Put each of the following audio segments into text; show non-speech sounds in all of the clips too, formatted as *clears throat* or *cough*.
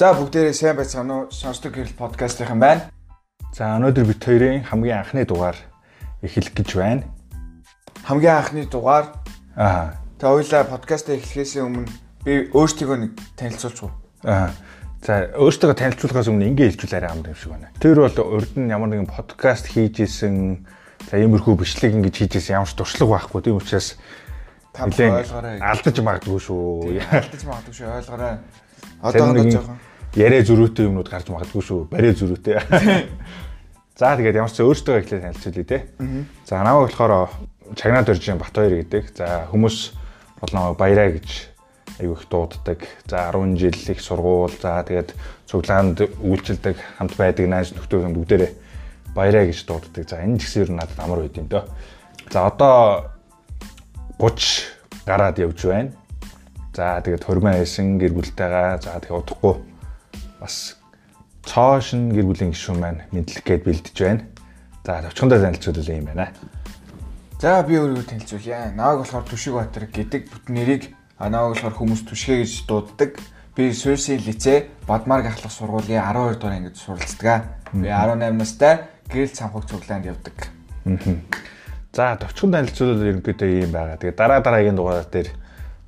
За бүгдээрээ сайн байцгаана уу? Сонсдог гэрэл подкастынхан байна. За өнөөдөр бид хоёрын хамгийн анхны дугаар эхлэх гэж байна. Хамгийн анхны дугаар Аа. Тэ хоёлаа подкастаа эхлэхээс өмнө би өөртөө нэг танилцуулж уу. Аа. За өөртөө танилцуулахаас өмнө ингэ хэлжүүл арай амд юм шиг байна. Тэр бол урд нь ямар нэгэн подкаст хийж исэн за иймэрхүү бичлэг ингэж хийж исэн ямар ч туршлага байхгүй. Тийм учраас Та ойлгоорой. алдаж магадгүй шүү. Алдаж магадгүй шүү ойлгоорой. Одоо одоо жоохон Яриа зөрүүтэй юмнууд гарч магадгүй шүү. Бариа зөрүүтэй. *laughs* За тэгээд ямар ч өөртөө эхлээд танилцуулъя те. За намайг болохоор Чагнаад Дөржин Батбаяр гэдэг. За хүмүүс бол намайг Баяраа гэж аягүй их дууддаг. За 10 жил их сургууль. За тэгээд цуглаанд үйлчилдэг хамт байдаг найз нөхдөд бүгдээрээ Баяраа гэж дууддаг. За энэ ч гэсэн ер нь надад амар байд юм дөө. За одоо 30 гараад явж байна. За тэгээд хормоо хийсэн гэр бүлтэйгээ за тэгээд удахгүй бас цоошин гэр бүлийн гишүүн маань мэдлэг гээд бэлдэж байна. За товчхондоо танилцуулъя юм байна. За би өөрийгөө танилцуулъя. Нааг болохоор Түшиг Батар гэдэг бүтэн нэрийг нааг болохоор хүмүүс Түшгэ гэж дууддаг. Би Суйсын лицей Бадмар гахлах сургуулийн 12 дугаар ангид суралцдаг. Би 18 настай гэрэл цамхаг цуглаанд явдаг. За товчхон танилцуулал ерөнхийдөө ийм байгаа. Тэгээд дараа дараагийн дугаар дээр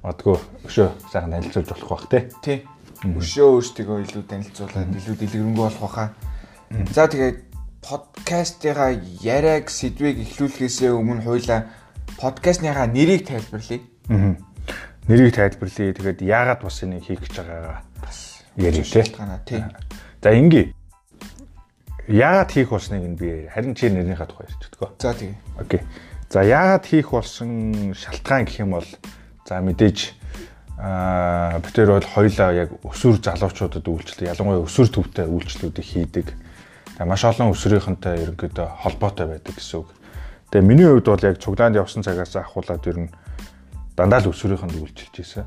магадгүй өшөө сайхан танилцуулж болох бах тий. Тий. Өшөө өөртөө илүү танилцуулаад илүү дэлгэрэнгүй болох байхаа. За тэгээд подкастыгаа яриаг сэдвийг эхлүүлэхээс өмнө хоёлаа подкастныхаа нэрийг тайлбарлая. Аа. Нэрийг тайлбарлая. Тэгээд яагаад бас энийг хийх гэж байгаагаа ярив тий. Тий. За ингээ. Яагаад хийх болсныг нь би харин чи нэрнийхээ тухай ярьж өгдөгөө. За тэгээ. Окей. За яагаад хийх болсон шалтгаан гэх юм бол за мэдээж аа битэр бол хоёлаа яг өсвөр залуучуудад үйлчлэл ялангуяа өсвөр төвтэй үйлчлэлүүдийг хийдэг. Тэгээ маш олон өсвөрийнхэнтэй ерөнхийдөө холбоотой байдаг гэсэн үг. Тэгээ миний хувьд бол яг цуглаанд явсан цагаас ахуулаад ер нь дандаа л өсвөрийнхэнд үйлчилж ийсэн.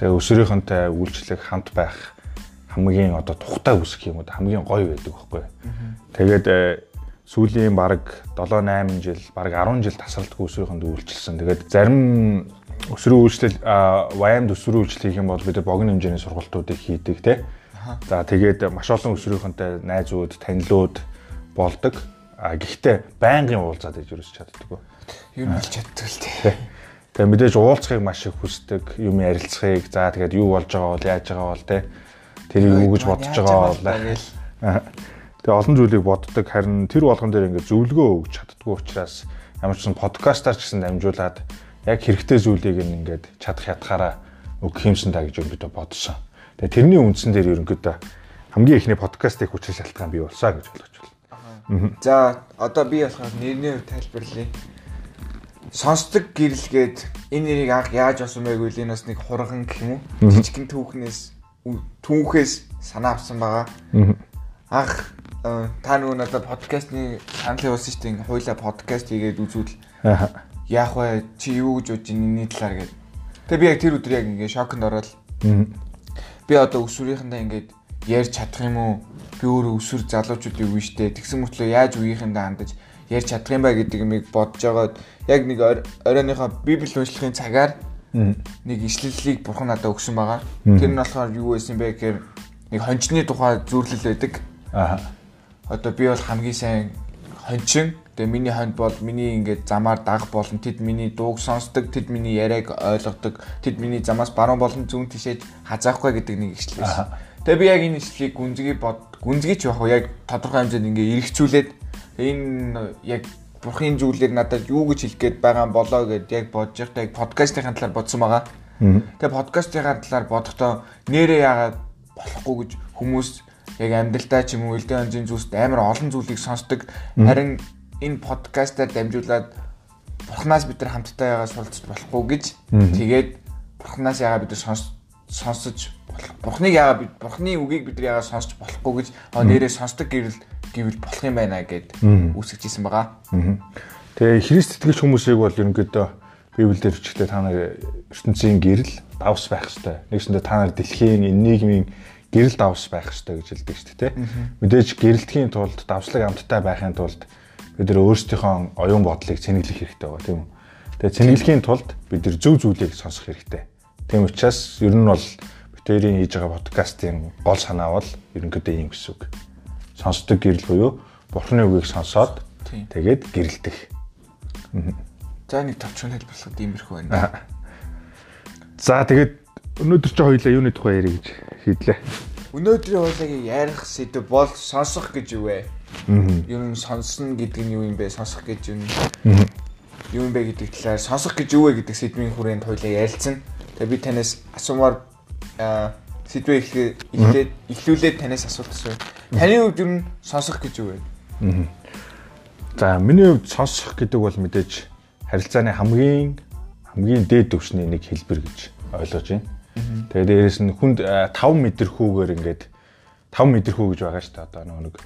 Тэгээ өсвөрийнхэнтэй үйлчлэх хамт байх хамгийн одоо тухтай үсэх юм уу хамгийн гоё байдаг байхгүй. Тэгээд э, сүүлийн баг 7 8 жил баг 10 жил тасралтгүй өсвөрийнхэнд үйлчилсэн. Тэгээд зарим өсвөрийн үйлчлэл ваямд өсвөрийн үйлчлэл хийх юм бол бид богино хэмжээний сургалтуудыг хийдэг те. За тэгээд маш олон өсвөрийнхэнтэй найзууд, танилуд болдог. А гэхдээ байнгын уулзаад иж юус чаддаггүй. Юу хэлж чаддаг л тий. Тэгээ мэдээж уулзахыг маш их хүсдэг, юм ярилцахыг. За тэгээд юу болж байгаа бол яаж байгаа бол те. Тэр юу гэж бодож байгаа бол. Тэгээ *laughs* олон зүйлийг боддог харин тэр болгон дээр ингээд зөвлөгөө өгч чаддгүй учраас ямар ч сан подкастаар ч гэсэн дамжуулаад яг хэрэгтэй зүйлийг нь ингээд чадах ятгаараа өгөх юмсан та гэж өнгөдөө бодсон. Тэгээ тэрний үндсэн дээр ерөнхийдөө хамгийн ихний подкастыг хүчил шалтгаан бий болсаа гэж болгож байна. За одоо би болохоор нэрний хувь тайлбарлая. Сонсдог гэрэлгээд энэ нэрийг анх яаж авсан байг вэ? Энэ бас нэг хурган гэх юм уу? Жижигхэн түүхнээс түүхээс санаа авсан байгаа. Анх э, та нөгөө надад подкастны санал явуулсан шүү дээ. Хойлоо подкаст хийгээд үзвэл Аа. Яах вэ? Чи юу гэж бодож байна энэний талаар гээд. Тэгээ би яг тэр өдөр яг ингээ шоконд ороод би одоо өсвөрийнхөндөө ингээд ярьж чадах юм уу? Би өөрөө өсвөр залуучууд юу штэ. Тэгсэн мөртлөө яаж үеийнхэндээ хандаж ярьж чадах юм ба гэдэг юмыг бодож байгаад яг нэг оройныхоо библи уншлахын цагаар нэг ишлэлийг бурхан надад өгсөн байгаа. Тэр нь болохоор юу байсан бэ гэхээр нэг хончны тухай зүйрлэл байдаг. Аа. Одоо би бол хамгийн сайн хончин. Тэгээ миний хонд бол миний ингээд замаар дагах болон тэд миний дууг сонсдог, тэд миний яриаг ойлгодог, тэд миний замаас баруун болон зүүн тишээж хазаахгүй гэдэг нэг байсан. Тэгээ би яг энэ ишлэлийг гүнзгий бод гүнзгий ч яг яг тодорхой хэмжээнд ингээ эргцүүлээд энэ яг бурхын зүйлээр надад юу гэж хэлэх гээд байгаа юм болоо гэд яг бодож байхдаа яг подкастын талаар бодсон байгаа. Тэгээ подкастын талаар бодохдоо нэрээ яагаад болохгүй гэж хүмүүс яг амьдралдаа ч юм уу элдэн хонжийн зүйлс амар олон зүйлийг сонсдог. Харин энэ подкастаар дамжуулаад бурхнаас бид нар хамтдаа яагаад суралцж болохгүй гэж тэгээд бурхнаас яагаад бид нар сонс сонсож болох бурхныг яагаад бид бурхны үгийг бид нар яагаад сонсож болохгүй гэж нэрээ сонсдог гэвэл гэвэл болох юм байна гэд үсгэж исэн байгаа. Тэгээ Христ итгэж хүмүүсийг бол ерөнхийдөө Библиэлд өчигдөө та нар ертөнцийн гэрэл давс байх ёстой. Нэгсэндээ та нар дэлхийн энэ нийгмийн гэрэл давс байх ёстой гэж хэлдэг шүү дээ. Мэдээж гэрэлтгийн тулд давслаг амттай байхын тулд бид нар өөрсдийнхөө оюун бодлыг цэнэглэх хэрэгтэй байгаа тийм үү. Тэгээ цэнэглэхийн тулд бид нар зөв зүйлийг сонсох хэрэгтэй. Тийм учраас ер нь бол бид битэрийн хийж байгаа подкастын гол санаа бол ерөнхийдөө ийм гэсэн үг. Сонсдог гэрэл буюу бурхны үгийг сонсоод тэгээд гэрэлдэх. За нэг товчхон хэлбэлсэд иймэрхүү байна. За тэгээд өнөөдөр чи хоёлаа юуны тухай ярих гэж хийдлээ. Өнөөдрийн хоёлагийг ярих сэдв бол сонсох гэж юу вэ? Юу юм сонсно гэдэг нь юу юм бэ? Сонсох гэж юм. Юу юм бэ гэдэг талаар сонсох гэж юу вэ гэдэг сэдвийн хүрээнд хоёлаа ярилцсан. Тэгээ би танаас асуумаар сэдвээ эхлээд эхлүүлээд танаас асуулт асууя. Таны хувьд юу сонсох гэж юу вэ? За миний хувьд сонсох гэдэг бол мэдээж харилцааны хамгийн хамгийн дээд түвшний нэг хэлбэр гэж ойлгож байна. Тэгээ дээрэс нь хүнд 5 мэдрэхүүгээр ингээд 5 мэдрэхүү гэж байгаа шүү дээ. Одоо нэг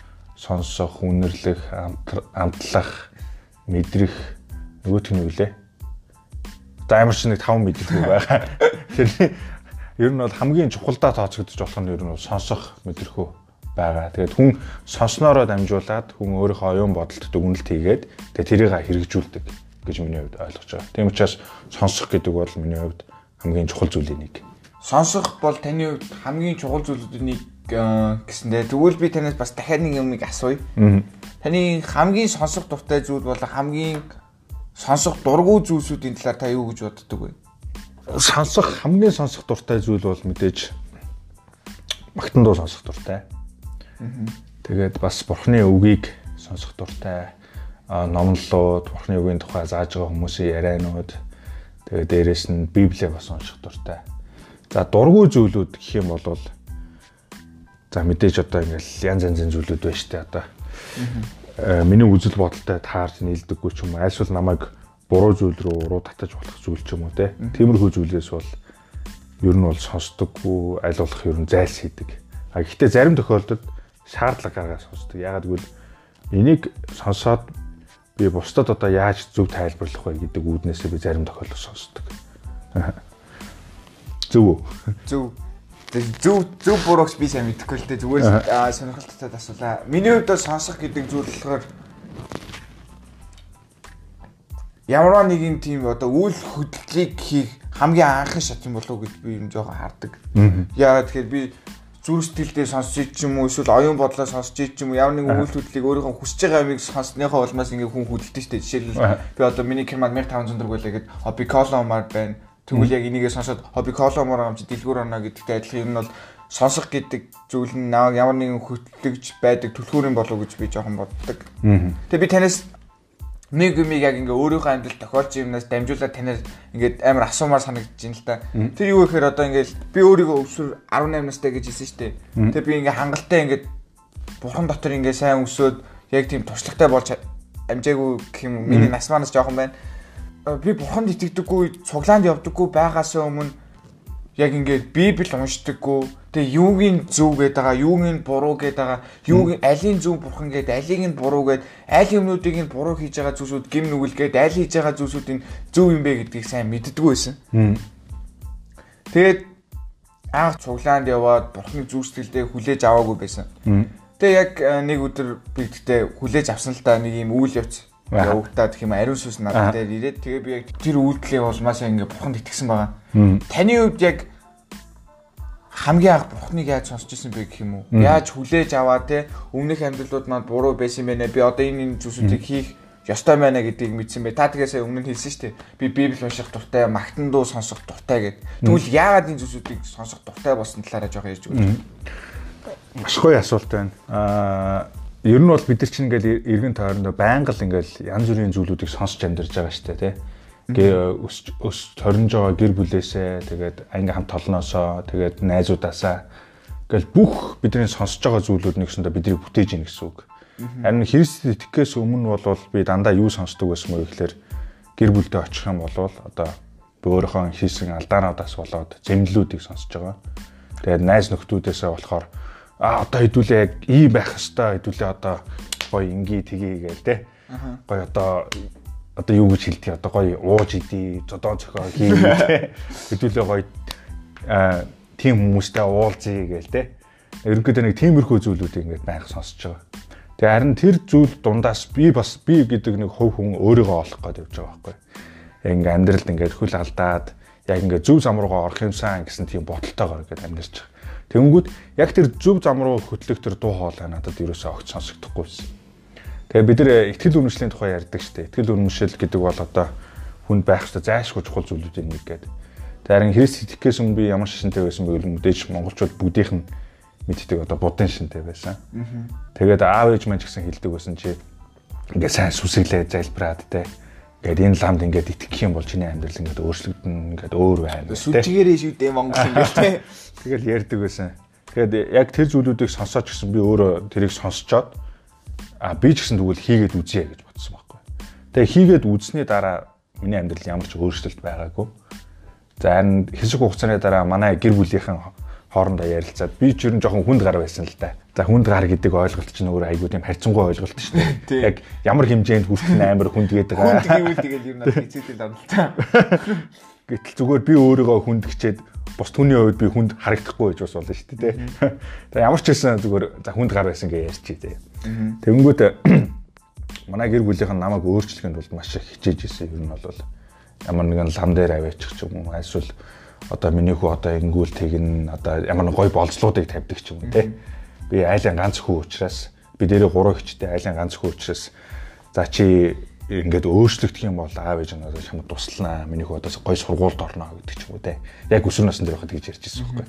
сонсох, үнэрлэх, амтлах, мэдрэх нөгөөх нь юу лээ? За ямар ч нэг 5 мэдрэхүү байгаа. *laughs* Тэгэхээр ер нь бол хамгийн чухалдаа тооцогдож болох нь ер нь сонсох мэдрэхүү байгаа. Тэгээд хүн сонсноороо дамжуулаад хүн өөрийнхөө оюун бодолд дүгнэлт хийгээд тэгээд тэрийг хэрэгжүүлдэг гэж миний хувьд ойлгож байгаа. Тийм учраас сонсох гэдэг бол миний хувьд хамгийн чухал зүйлийн нэг. Сонсох бол таны хувьд хамгийн чухал зүйлүүдийн нэг гэсэндээ тэгвэл би танаас бас дахиад нэг юмыг асууя. Таны хамгийн сонсох дуртай зүйл бол хамгийн сонсох дургүй зүйлсүүдийн талаар та юу гэж боддог вэ? Сонсох хамгийн сонсох дуртай зүйл бол мэдээж магтан дуу сонсох дуртай. Тэгээд бас бурхны үгийг сонсох дуртай номлолууд, Бурхны үгийн тухай зааж байгаа хүмүүсийн ярианууд тэгээ дээрэс нь Библийг бас унших дуртай. За дургүй зүйлүүд гэх юм бол за мэдээж одоо ингээл янз янзын зүйлүүд байна штэ одоо. Аа миний үзэл бодолтой таарч нийлдэггүй ч юм уу альшвал намайг буруу зүйл рүү уруу татаж болох зүйл ч юм уу те. Тиймэрхүү зүйлээс бол ер нь бол сонсдоггүй аль болох ер нь зайлсхийдэг. А гэхдээ зарим тохиолдолд шаардлага гаргаж сонсдог. Ягаад гэвэл энийг сонсоод би бусдад одоо яаж зөв тайлбарлах вэ гэдэг үүднээсээ би зарим тохиолдолд сонсдог. *laughs* Зөв үү? Зөв. Зөв зөв бурууч би сайн мэдэхгүй л дээ. Зүгээр сонирхолтой асуулаа. Миний хувьд сонсох гэдэг зүйл болохоор ямар нэгэн тийм одоо үйл хөдлөлийг хийх хамгийн анхны шат юм болов уу гэж би юм жоохон хардаг. Яагаад тэгэхээр би зүрх сэтгэлдээ сонсч ч юм уу эсвэл оюун бодлоо сонсч ч юм уу ямар нэгэн үйл хөдлөлийг өөрийнхөө хүсэж байгаа юмыг сонсныхоо улмаас ингээ хүн хөдөлдөг шүү дээ. Жишээлбэл би одоо миний кермад 1500 төгрөг байлаа гэд хобби коломар байна. Тэгвэл яг энийгээ сонсоод хобби коломор амч дэлгүүр оноо гэдэгтэй адилхан юм нь бол сонсох гэдэг зүйл нь ямар нэгэн хөтлөгж байдаг түлхүүрийн болов гэж би жоохон боддог. Тэгээ би танаас нэг юм яг ингээ өөрийнхөө амьдрал тохиолж юмнаас дамжуулаад танаар ингээд амар асуумаар санагдаж байна л да. Тэр юу гэхээр одоо ингээл би өөрийгөө өвсөр 18 настай гэж хэлсэн шүү дээ. Тэгээ би ингээ хангалттай ингээд бурхан дотор ингээ сайн өсөөд яг тийм туршлагатай болж амжаагүй гэх юм миний нас манаас жоохон байна. Би бурханд итгэдэггүй, цуглаанд явдаггүй байгаасаа өмнө яг ингээд библ уншдаггүй тэгээ юугийн зөв гэдэг байгаа юугийн буруу гэдэг байгаа юугийн алийн зөв бурхан гэдэг алийг нь буруу гэдэг аль юмнуудыг нь буруу хийж байгаа зүйлсүүд гим нүгэл гэдэг аль хийж байгаа зүйлсүүдийн зөв юм бэ гэдгийг сайн мэддэггүй байсан. Тэгээд анх цуглаанд яваад бурханы зүг сэтгэлдээ хүлээж аваагүй байсан. Тэгээ яг нэг өдөр би тэгтээ хүлээж авсан л да нэг юм үйл явц явагдаад гэх юм ариун сүс надад дээр ирээд тэгээ би яг тэр үйлдэлээ улмаасаа ингээ бурханд итгэсэн байгаа. Таны хувьд яг хамгийн анх бурхныг яаж сонсч ирсэн бэ гэх юм уу? Яаж хүлээж аваа те өмнөх амьдралууд маань буруу байсан байна. Би одоо энэ энэ зүйлсүүдийг хийх ёстой байна гэдгийг мэдсэн бай. Та тэгээс өмнө нь хэлсэн шүү дээ. Би Библи унших дуртай, магтан дуу сонсох дуртай гэд. Тэгвэл яагаад энэ зүйлсүүдийг сонсох дуртай болсон талаараа жоох ярьж өгөөч. Маш гоё асуулт байна. Аа ер нь бол бид нар чинь ингээл эргэн тойрондоо байнга л ингээл янз бүрийн зүйлүүдийг сонсч амьдарч байгаа шүү дээ тий. Гээ өс өс торнж байгаа гэр бүлээсээ тэгээд анги хамт толноосоо тэгээд найзуудаасаа ингээл бүх бидний сонсож байгаа зүйлүүд нэгсэндээ бидний бүтээж ийн гэсэн үг. Харин Христэд итгэхээс өмнө бол би дандаа юу сонсдог байсан мө гэхээр гэр бүлдээ очих юм бол одоо өөрийнхөө хийсэн алдаануудаас болоод зэмлэлүүдийг сонсож байгаа. Тэгээд найз нөхдүүдээсээ болохоор а одоо хэдүүлээ яг ийм байх хэвээр хэдүүлээ одоо гоё инги тгий гээл те. Гоё одоо одоо юу гэж хэлдэг одоо гоё ууж идий зодоо цохоо хий те. *laughs* Хэдүүлээ гоё а тийм хүмүүстэй уулзъя гээл те. Ерөнхийдөө нэг тиймэрхүү зүйлүүдийг ингээд байх сонсож байгаа. Тэгээ харин тэр зүйл дундаас би бас би гэдэг нэг хувь хүн өөрийгөө олох гээд явж байгаа байхгүй. Ингээ амьдралд ингээд хөл алдаад яг ингээд зөв зам руугаа орох юмсан гэсэн тийм бодолтойгоор ингээд амьдарч байгаа. Тэнгүүд яг тэр зөв зам руу хөтлөх тэр дуу хоолой надад ерөөсөө огт сонсогдохгүй байсан. Тэгээ бид нэр ихтгэл үнэмшлийн тухай ярьдаг шүү дээ. Ихтгэл үнэмшил гэдэг бол одоо хүнд байх ёстой зайлшгүй чухал зүйлүүдийн нэг гэдэг. Харин Христ итгэхээс өмнө би ямар шинтэй байсан бэ гэвэл мэдээж монголчууд бүгдийнх нь мэддэг одоо будын шинтэй байсан. Тэгээд аав ээж маань ч гэсэн хэлдэг байсан чи ингээд сайн сүсэглээ залбираад те Ингээд энэ ламд ингээд итгэх юм бол чиний амьдрал ингээд өөрчлөгдөн ингээд өөр байна. Сүлжгээрээ шүү дээ Монгол ингээд тий. *laughs* Тэгэл ярьдаг байсан. Тэгээд яг тэр зүйлүүдийг сонсоод ч гэсэн би өөрөө тэрийг сонсчоод а би ч гэсэн тэгвэл хийгээд үзье гэж бодсон байхгүй. Тэгээ хийгээд үзсний дараа миний амьдрал ямар ч өөрчлөлт байгаагүй. За харин хэсэг хугацааны дараа манай гэр бүлийнхэн хоорондоо ярилцаад би ч ер нь жоохон хүнд гар байсан л да. За хүнд гар гэдэг ойлголт чинь өөр айгуу тийм харьцангуй ойлголт шүү дээ. Яг ямар хэмжээнд хүрэх нь амар хүнд гэдэг. Хүнд гэвэл тэгэл ер нь хэцээтэй давналтай. *laughs* Гэтэл зүгээр би өөрийгөө хүнд гिचээд бус түүний хувьд би хүнд харагдахгүй гэж бас болно шүү дээ. Тэгээ ямар ч байсан зүгээр за хүнд гар байсан гэж ярьчих тий. Тэнгүүт *clears throat* манай гэр бүлийнх нь намайг өөрчлөхийн тулд маш их хичээж ирсэн. Ер нь бол ямар нэгэн лам дээр аваачих ч юм уу эсвэл одоо миний хүү одоо ингүүл тэгнэ одоо ямар нэг гой болцлуудыг тавьдаг ч юм уу тий би айлын ганц хүү учраас би дээрээ гурван хүчтэй айлын ганц хүү учраас за чи ингээд өөрчлөгдөх юм бол аав ээж надад чамд туслана. Миний хүү одоо гой сургуульд орно гэдэг ч юм уу те. Яг өсвөр насны дээр байхад гэж ярьж ирсэн байхгүй.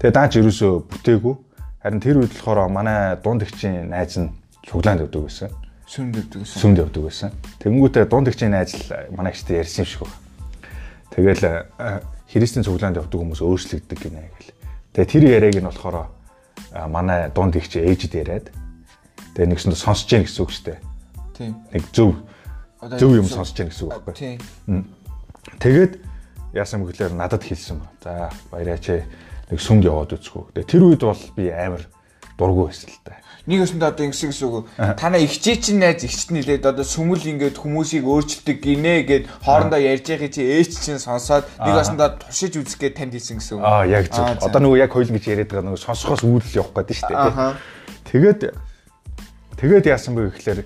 Тэгээ даач ерөөсөө бүтээгүй. Харин тэр үед болохоор манай дунд ихчийн найз нь цуглаанд өгдөг байсан. Сүмд өгдөг байсан. Сүмд өгдөг байсан. Тэнгүүтээ дунд ихчийн найз л манай ихтэй ярьсан юм шиг байна. Тэгэл христийн цуглаанд явдаг хүмүүс өөрчлөгддөг гинэ гэл. Тэгээ тэр яриаг нь болохоор манай дунд их чи ээжд яриад тэгээ нэгсэнд сонсож гин гэсэн үг шүү дээ. Тийм. Нэг зөв зөв юм сонсож гин гэсэн үг байхгүй. Тийм. Тэгээд яасан гэхээр надад хэлсэн ба. За баяраач нэг сүмд яваад үзгүү. Тэгээ тэр үед бол би амар дургу байсан л нэг өсөнд одоо ингэсэн гэсэн үг. Танаа ихчээ чинь найз ихчт нилээд одоо сүмэл ингээд хүмүүсийг өөрчилдөг гинэ гэд хоорондоо ярьж байгаа чи ээч чинь сонсоод нэг өсөндөө туршиж үзэх гээд танд хэлсэн гэсэн үг. Аа яг зөв. Одоо нөгөө яг хоёул гэж яриад байгаа нөгөө сонсохоос үүдэл явах гээд шүү дээ. Тэгээд тэгээд яасан бэ гэхээр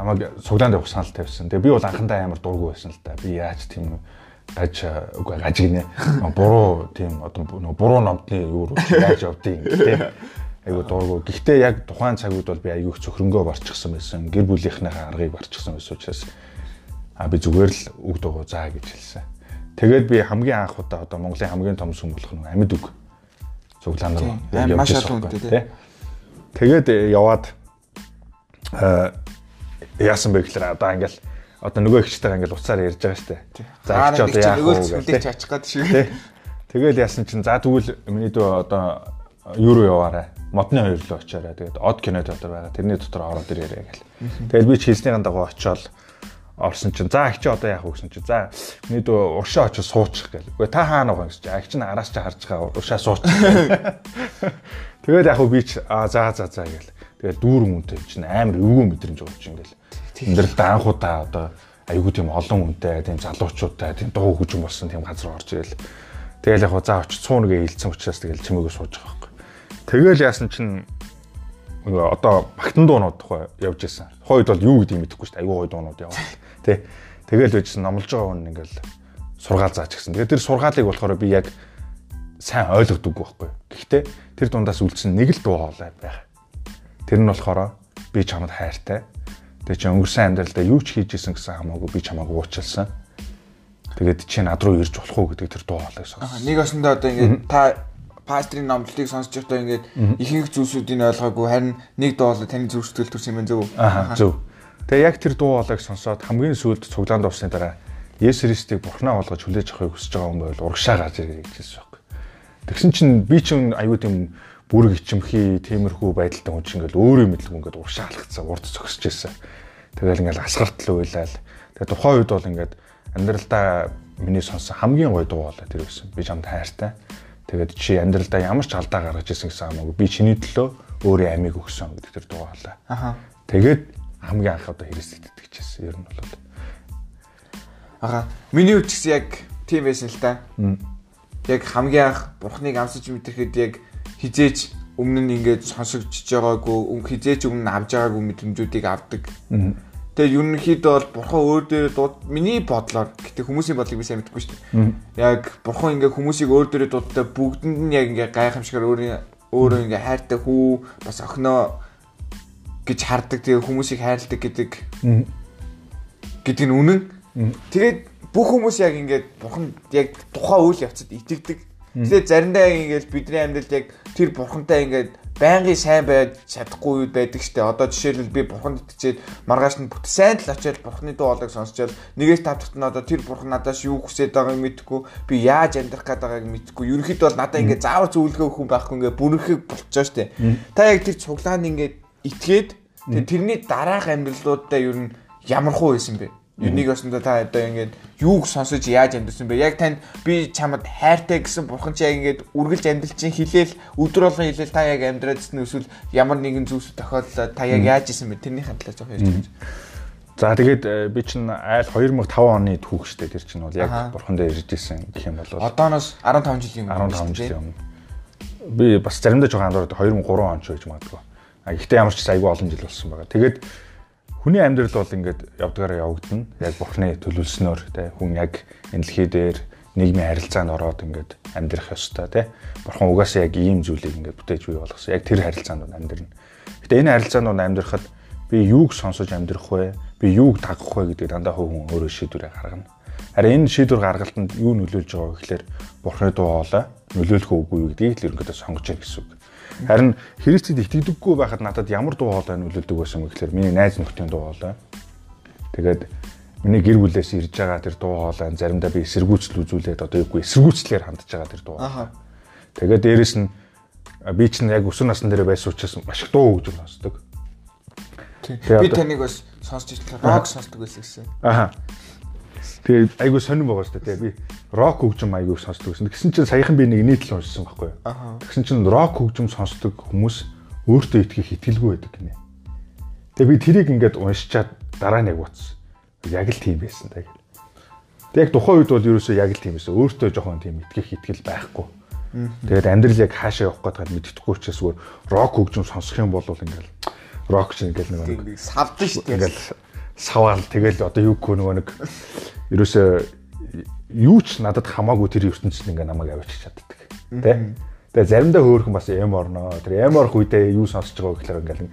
намайг цуглаанд явах санал тавьсан. Тэгээ би бол анхандаа амар дургу байсан л да. Би яаж тийм гаж үгүй гаж гинэ. *laughs* Буруу тийм одоо буруу номтны юу яаж явдгийг тийм *laughs* айгуу дургу. Гэхдээ яг тухайн цаг үед бол би айгуух цөхрөнгөө барчихсан байсан. Гэр бүлийнхнийхээ аргыг барчихсан байсан учраас а би зүгээр л үг дуугаа заа гэж хэлсэн. Тэгээд би хамгийн анх удаа одоо Монголын хамгийн том сүм болох нь амьд үг цуглаан руу явж байсан. Тэгээд э, яваад яасан бэ гэхээр одоо ингээл одоо нөгөө ихчтэйгээ ингээл уцаар ярьж байгаа штэ. За ихч одоо яах вэ гэж ачих гээд шиг. Тэгэл яасан чинь за тэгвэл миний дөө одоо юу руу яваарай модны хоёр руу очиараа тэгээд од кино театр байгаа. Тэрний дотор ороод ирээрэй гэл. Тэгэл би ч хэлснийхэн дагуу очиод орсон чинь за агч одоо яах вэ гэсэн чинь за миний дөө уршаа очиж суучих гэл. Үгүй та хаана байгаа гэсэн чинь агч нь араас чи харж байгаа уршаа суучих. Тэгээд яг би ч а за за за гэл. Тэгээд дүүрэн үнтэй чинь амар өвгөө мэдрэмж болж ингээл. Амьдралдаа анх удаа одоо айгүй тийм олон үнтэй тийм залуучуудтай тийм дуу хөгжим болсон тийм газар орж ирэл. Тэгэл яг за очиж цуунгээ хилцсэн учраас тэгэл чимээгөө сууж байгаа Тэгэл яасан чинь одоо багтан дуунууд тухай явж исэн. Хойд бол юу гэдгийг мэдэхгүй шүү дээ. Аюу хой дуунууд яваа. Тэ. Тэгэл байжсэн номлож байгаа хүн ингээл сургаал заач гисэн. Тэгээд тэр сургаалыг болохоор би яг сайн ойлгодоггүй байхгүй. Гэхдээ тэр дундаас үлдсэн нэг л дуу хоолой байх. Тэр нь болохоор би чамд хайртай. Тэгээ чи өнгөрсөн амьдралдаа юу ч хийж исэн гэсэн хамаагүй би чамааг уучлсан. Тэгээд чи над руу ирж болох уу гэдэг тэр дуу хоолойг сонсон. Нэг осондоо одоо ингээд та пастрийн номлолтыг сонсож байхдаа ингээд ихэнх зүйлсүүдийг ойлгоогүй харин нэг дуу бол таны зүрх сэтгэл төрсөн юм зөв. Аа зөв. Тэгээ яг тэр дуу хоолойг сонсоод хамгийн сүүлд цуглаанд уусны дараа Есүс Христийг Бурхнаа болгож хүлээж авахыг хүсэж байгаа хүн байвал урагшаа гарч ирээ гэж хэлсэн байхгүй. Тэгсэн чинь би ч аюу тийм бүрэг ичимхий тиймэрхүү байдалтай хүн чинь ингээл өөрөө мэдлэг ингээд урагшаа алхацсан урд зогсож ирсэн. Тэгэл ингээл асгартл уйлал. Тэгээ тухайн үед бол ингээд амьдралдаа миний сонсон хамгийн гоё дуу болоо тэр байсан. Би чамд хайртай. Тэгээд чи амьдралдаа ямар ч алдаа гаргаж ирсэн гэсэн хамаагүй би чиний төлөө өөрийн амийг өгсөн гэдэг тэр дуу хоолой. Аха. Тэгээд хамгийн анх одоо хэрэгсэд итгэжсэн ер нь бол. Аха. Миний үч гэсэн яг тийм байсан л та. Яг хамгийн анх бурхныг амсаж мэдрэхэд яг хизээч өмнө нь ингээд сонсогдож байгаагүй хизээч өмнө авж байгаагүй мэдрэмжүүдийг авдаг. Тэгээд ерөнхийдөө бол бурхан өөр дээр дууд миний бодлоор гэтээ хүмүүсийн бодлыг би сайн мэдэхгүй шүү дээ. Яг бурхан ингээ хүмүүсийг өөр дээр дуудтай бүгдэнд нь яг ингээ гайхамшигар өөрийн өөрөө ингээ хайртай хүү бас охиноо гэж хардаг. Тэгээ хүмүүсийг хайрладаг гэдэг гэдэг нь үнэн. Тэгээд бүх хүмүүс яг ингээд бурхан яг тухайн үйл явцад итгэдэг. Тэгээд заримдаа яг ингээд бидний амьдралд яг тэр бурхантай ингээд байнгын сайн байж чадахгүй байдаг штэ. Одоо жишээлбэл би бурханд итгэжээд маргааш нь бүт сайн л очиад бурханы дуу хоолойг сонсчоод нэгээс тав дахь нь одоо тэр бурхан надаас юу хүсэж байгааг мэдэхгүй би яаж амьдрах гээд байгааг мэдэхгүй. Ерөнхийдөө бол надаа ингээд заавар зөвлөгөө хүн байхгүй ингээд бүрэнхэг болчихоо штэ. Та яг тэр цуглаанд ингээд итгээд тэрний дараах амьдралуудаа ер нь ямар хуу байсан бэ? Энийг осондоо та одоо ингээд юуг сонсож яаж амьдсан бэ? Яг танд би чамд хайртай гэсэн бурхан чи яг ингээд үргэлж амьдэл чинь хилээл өдөр болгон хилээл та яг амьдраадсэн эсвэл ямар нэгэн зүйлс тохиоллоо та яг яаж исэн бэ? Тэрний хандлага жоох ярьж байна. За тэгээд э, би чинь айл 2005 оны түүх штэ тэр чинь бол яг бурхан дээр ирж исэн гэх юм бол одооноос 15 жилийн өмнө 15 жилийн өмнө би бас заримдаа жоохон андуураад 2003 он ч байж магадгүй. А гэхдээ ямар ч айгүй олон жил болсон байгаа. Тэгээд хүний амьдрал бол ингээд явдгаараа явагдана. Яг бурхны төлөвлснөөр те хүн яг энэ дэлхий дээр нийгмийн харилцаанд ороод ингээд амьдрах ёстой те. Бурхан угаасаа яг ийм зүйлийг ингээд бүтээж бий болгосон. Яг тэр харилцаанд амьдрна. Гэтэ энэ харилцаанд амьдрахад би юуг сонсож амьдрах вэ? Би юуг дагах вэ гэдэг дандаа хүн өөрөө шийдвэрээ гаргана. Харин энэ шийдвэр гаргалтанд юу нөлөөлж байгаа вэ гэхээр бурхны дуу хоолой нөлөөлөх үгүй юу гэдгийг л ерөнхийдөө сонгож яах гэсэн үг. Харин Христэд итгэдэггүй байхад надад ямар дуу хоолой нөлөөлдөг байсан бэ гэхээр миний найз нөхдийн дуу хоолой. Тэгээд миний гэр бүлээс ирж байгаа тэр дуу хоолой заримдаа би эсэргүүцэл үзүүлээд одоо юугүй эсэргүүцлээр хандж байгаа тэр дуу. Тэгээд дээрэс нь би чинь яг өсвөр насны дээр байсан учраас маш их дуу хөгжим сонсдог. Би таныг бас сонсч ирсэн. Рок сонсдог байсан гэсэн. Аа. Тэгээ айгу сонирн байгаа шүү дээ. Би рок хөгжим айгу сонсдог гэсэн. Тэгсэн чинь саяхан би нэг нийт л уншсан байхгүй юу. Тэгсэн чинь рок хөгжим сонсдог хүмүүс өөртөө итгэх итгэлгүй байдаг гинэ. Тэгээ би тэрийг ингээд уншичаад дараа нь яг утсан. Яг л тийм байсан та гэл. Тэг яг тухайн үед бол ерөөсөө яг л тийм байсан. Өөртөө жоохон тийм итгэх итгэл байхгүй. Тэгээд амьдрал яг хаашаа явах гээд мэддэхгүй учраас зүгээр рок хөгжим сонсох юм бол ингээл рок ч ингээл нэг савдсан шүү дээ. Ингээл саваал тэгэл одоо юу гэх нөгөө нэг ерөөсөө юу ч надад хамаагүй тэр ертөнцид ингээ намайг авчиж чаддаг. Тэ? Тэгээ заримдаа хөөхөн бас эм орноо. Тэр эм орох үедээ юу сонсож байгаа гэхээр ингээл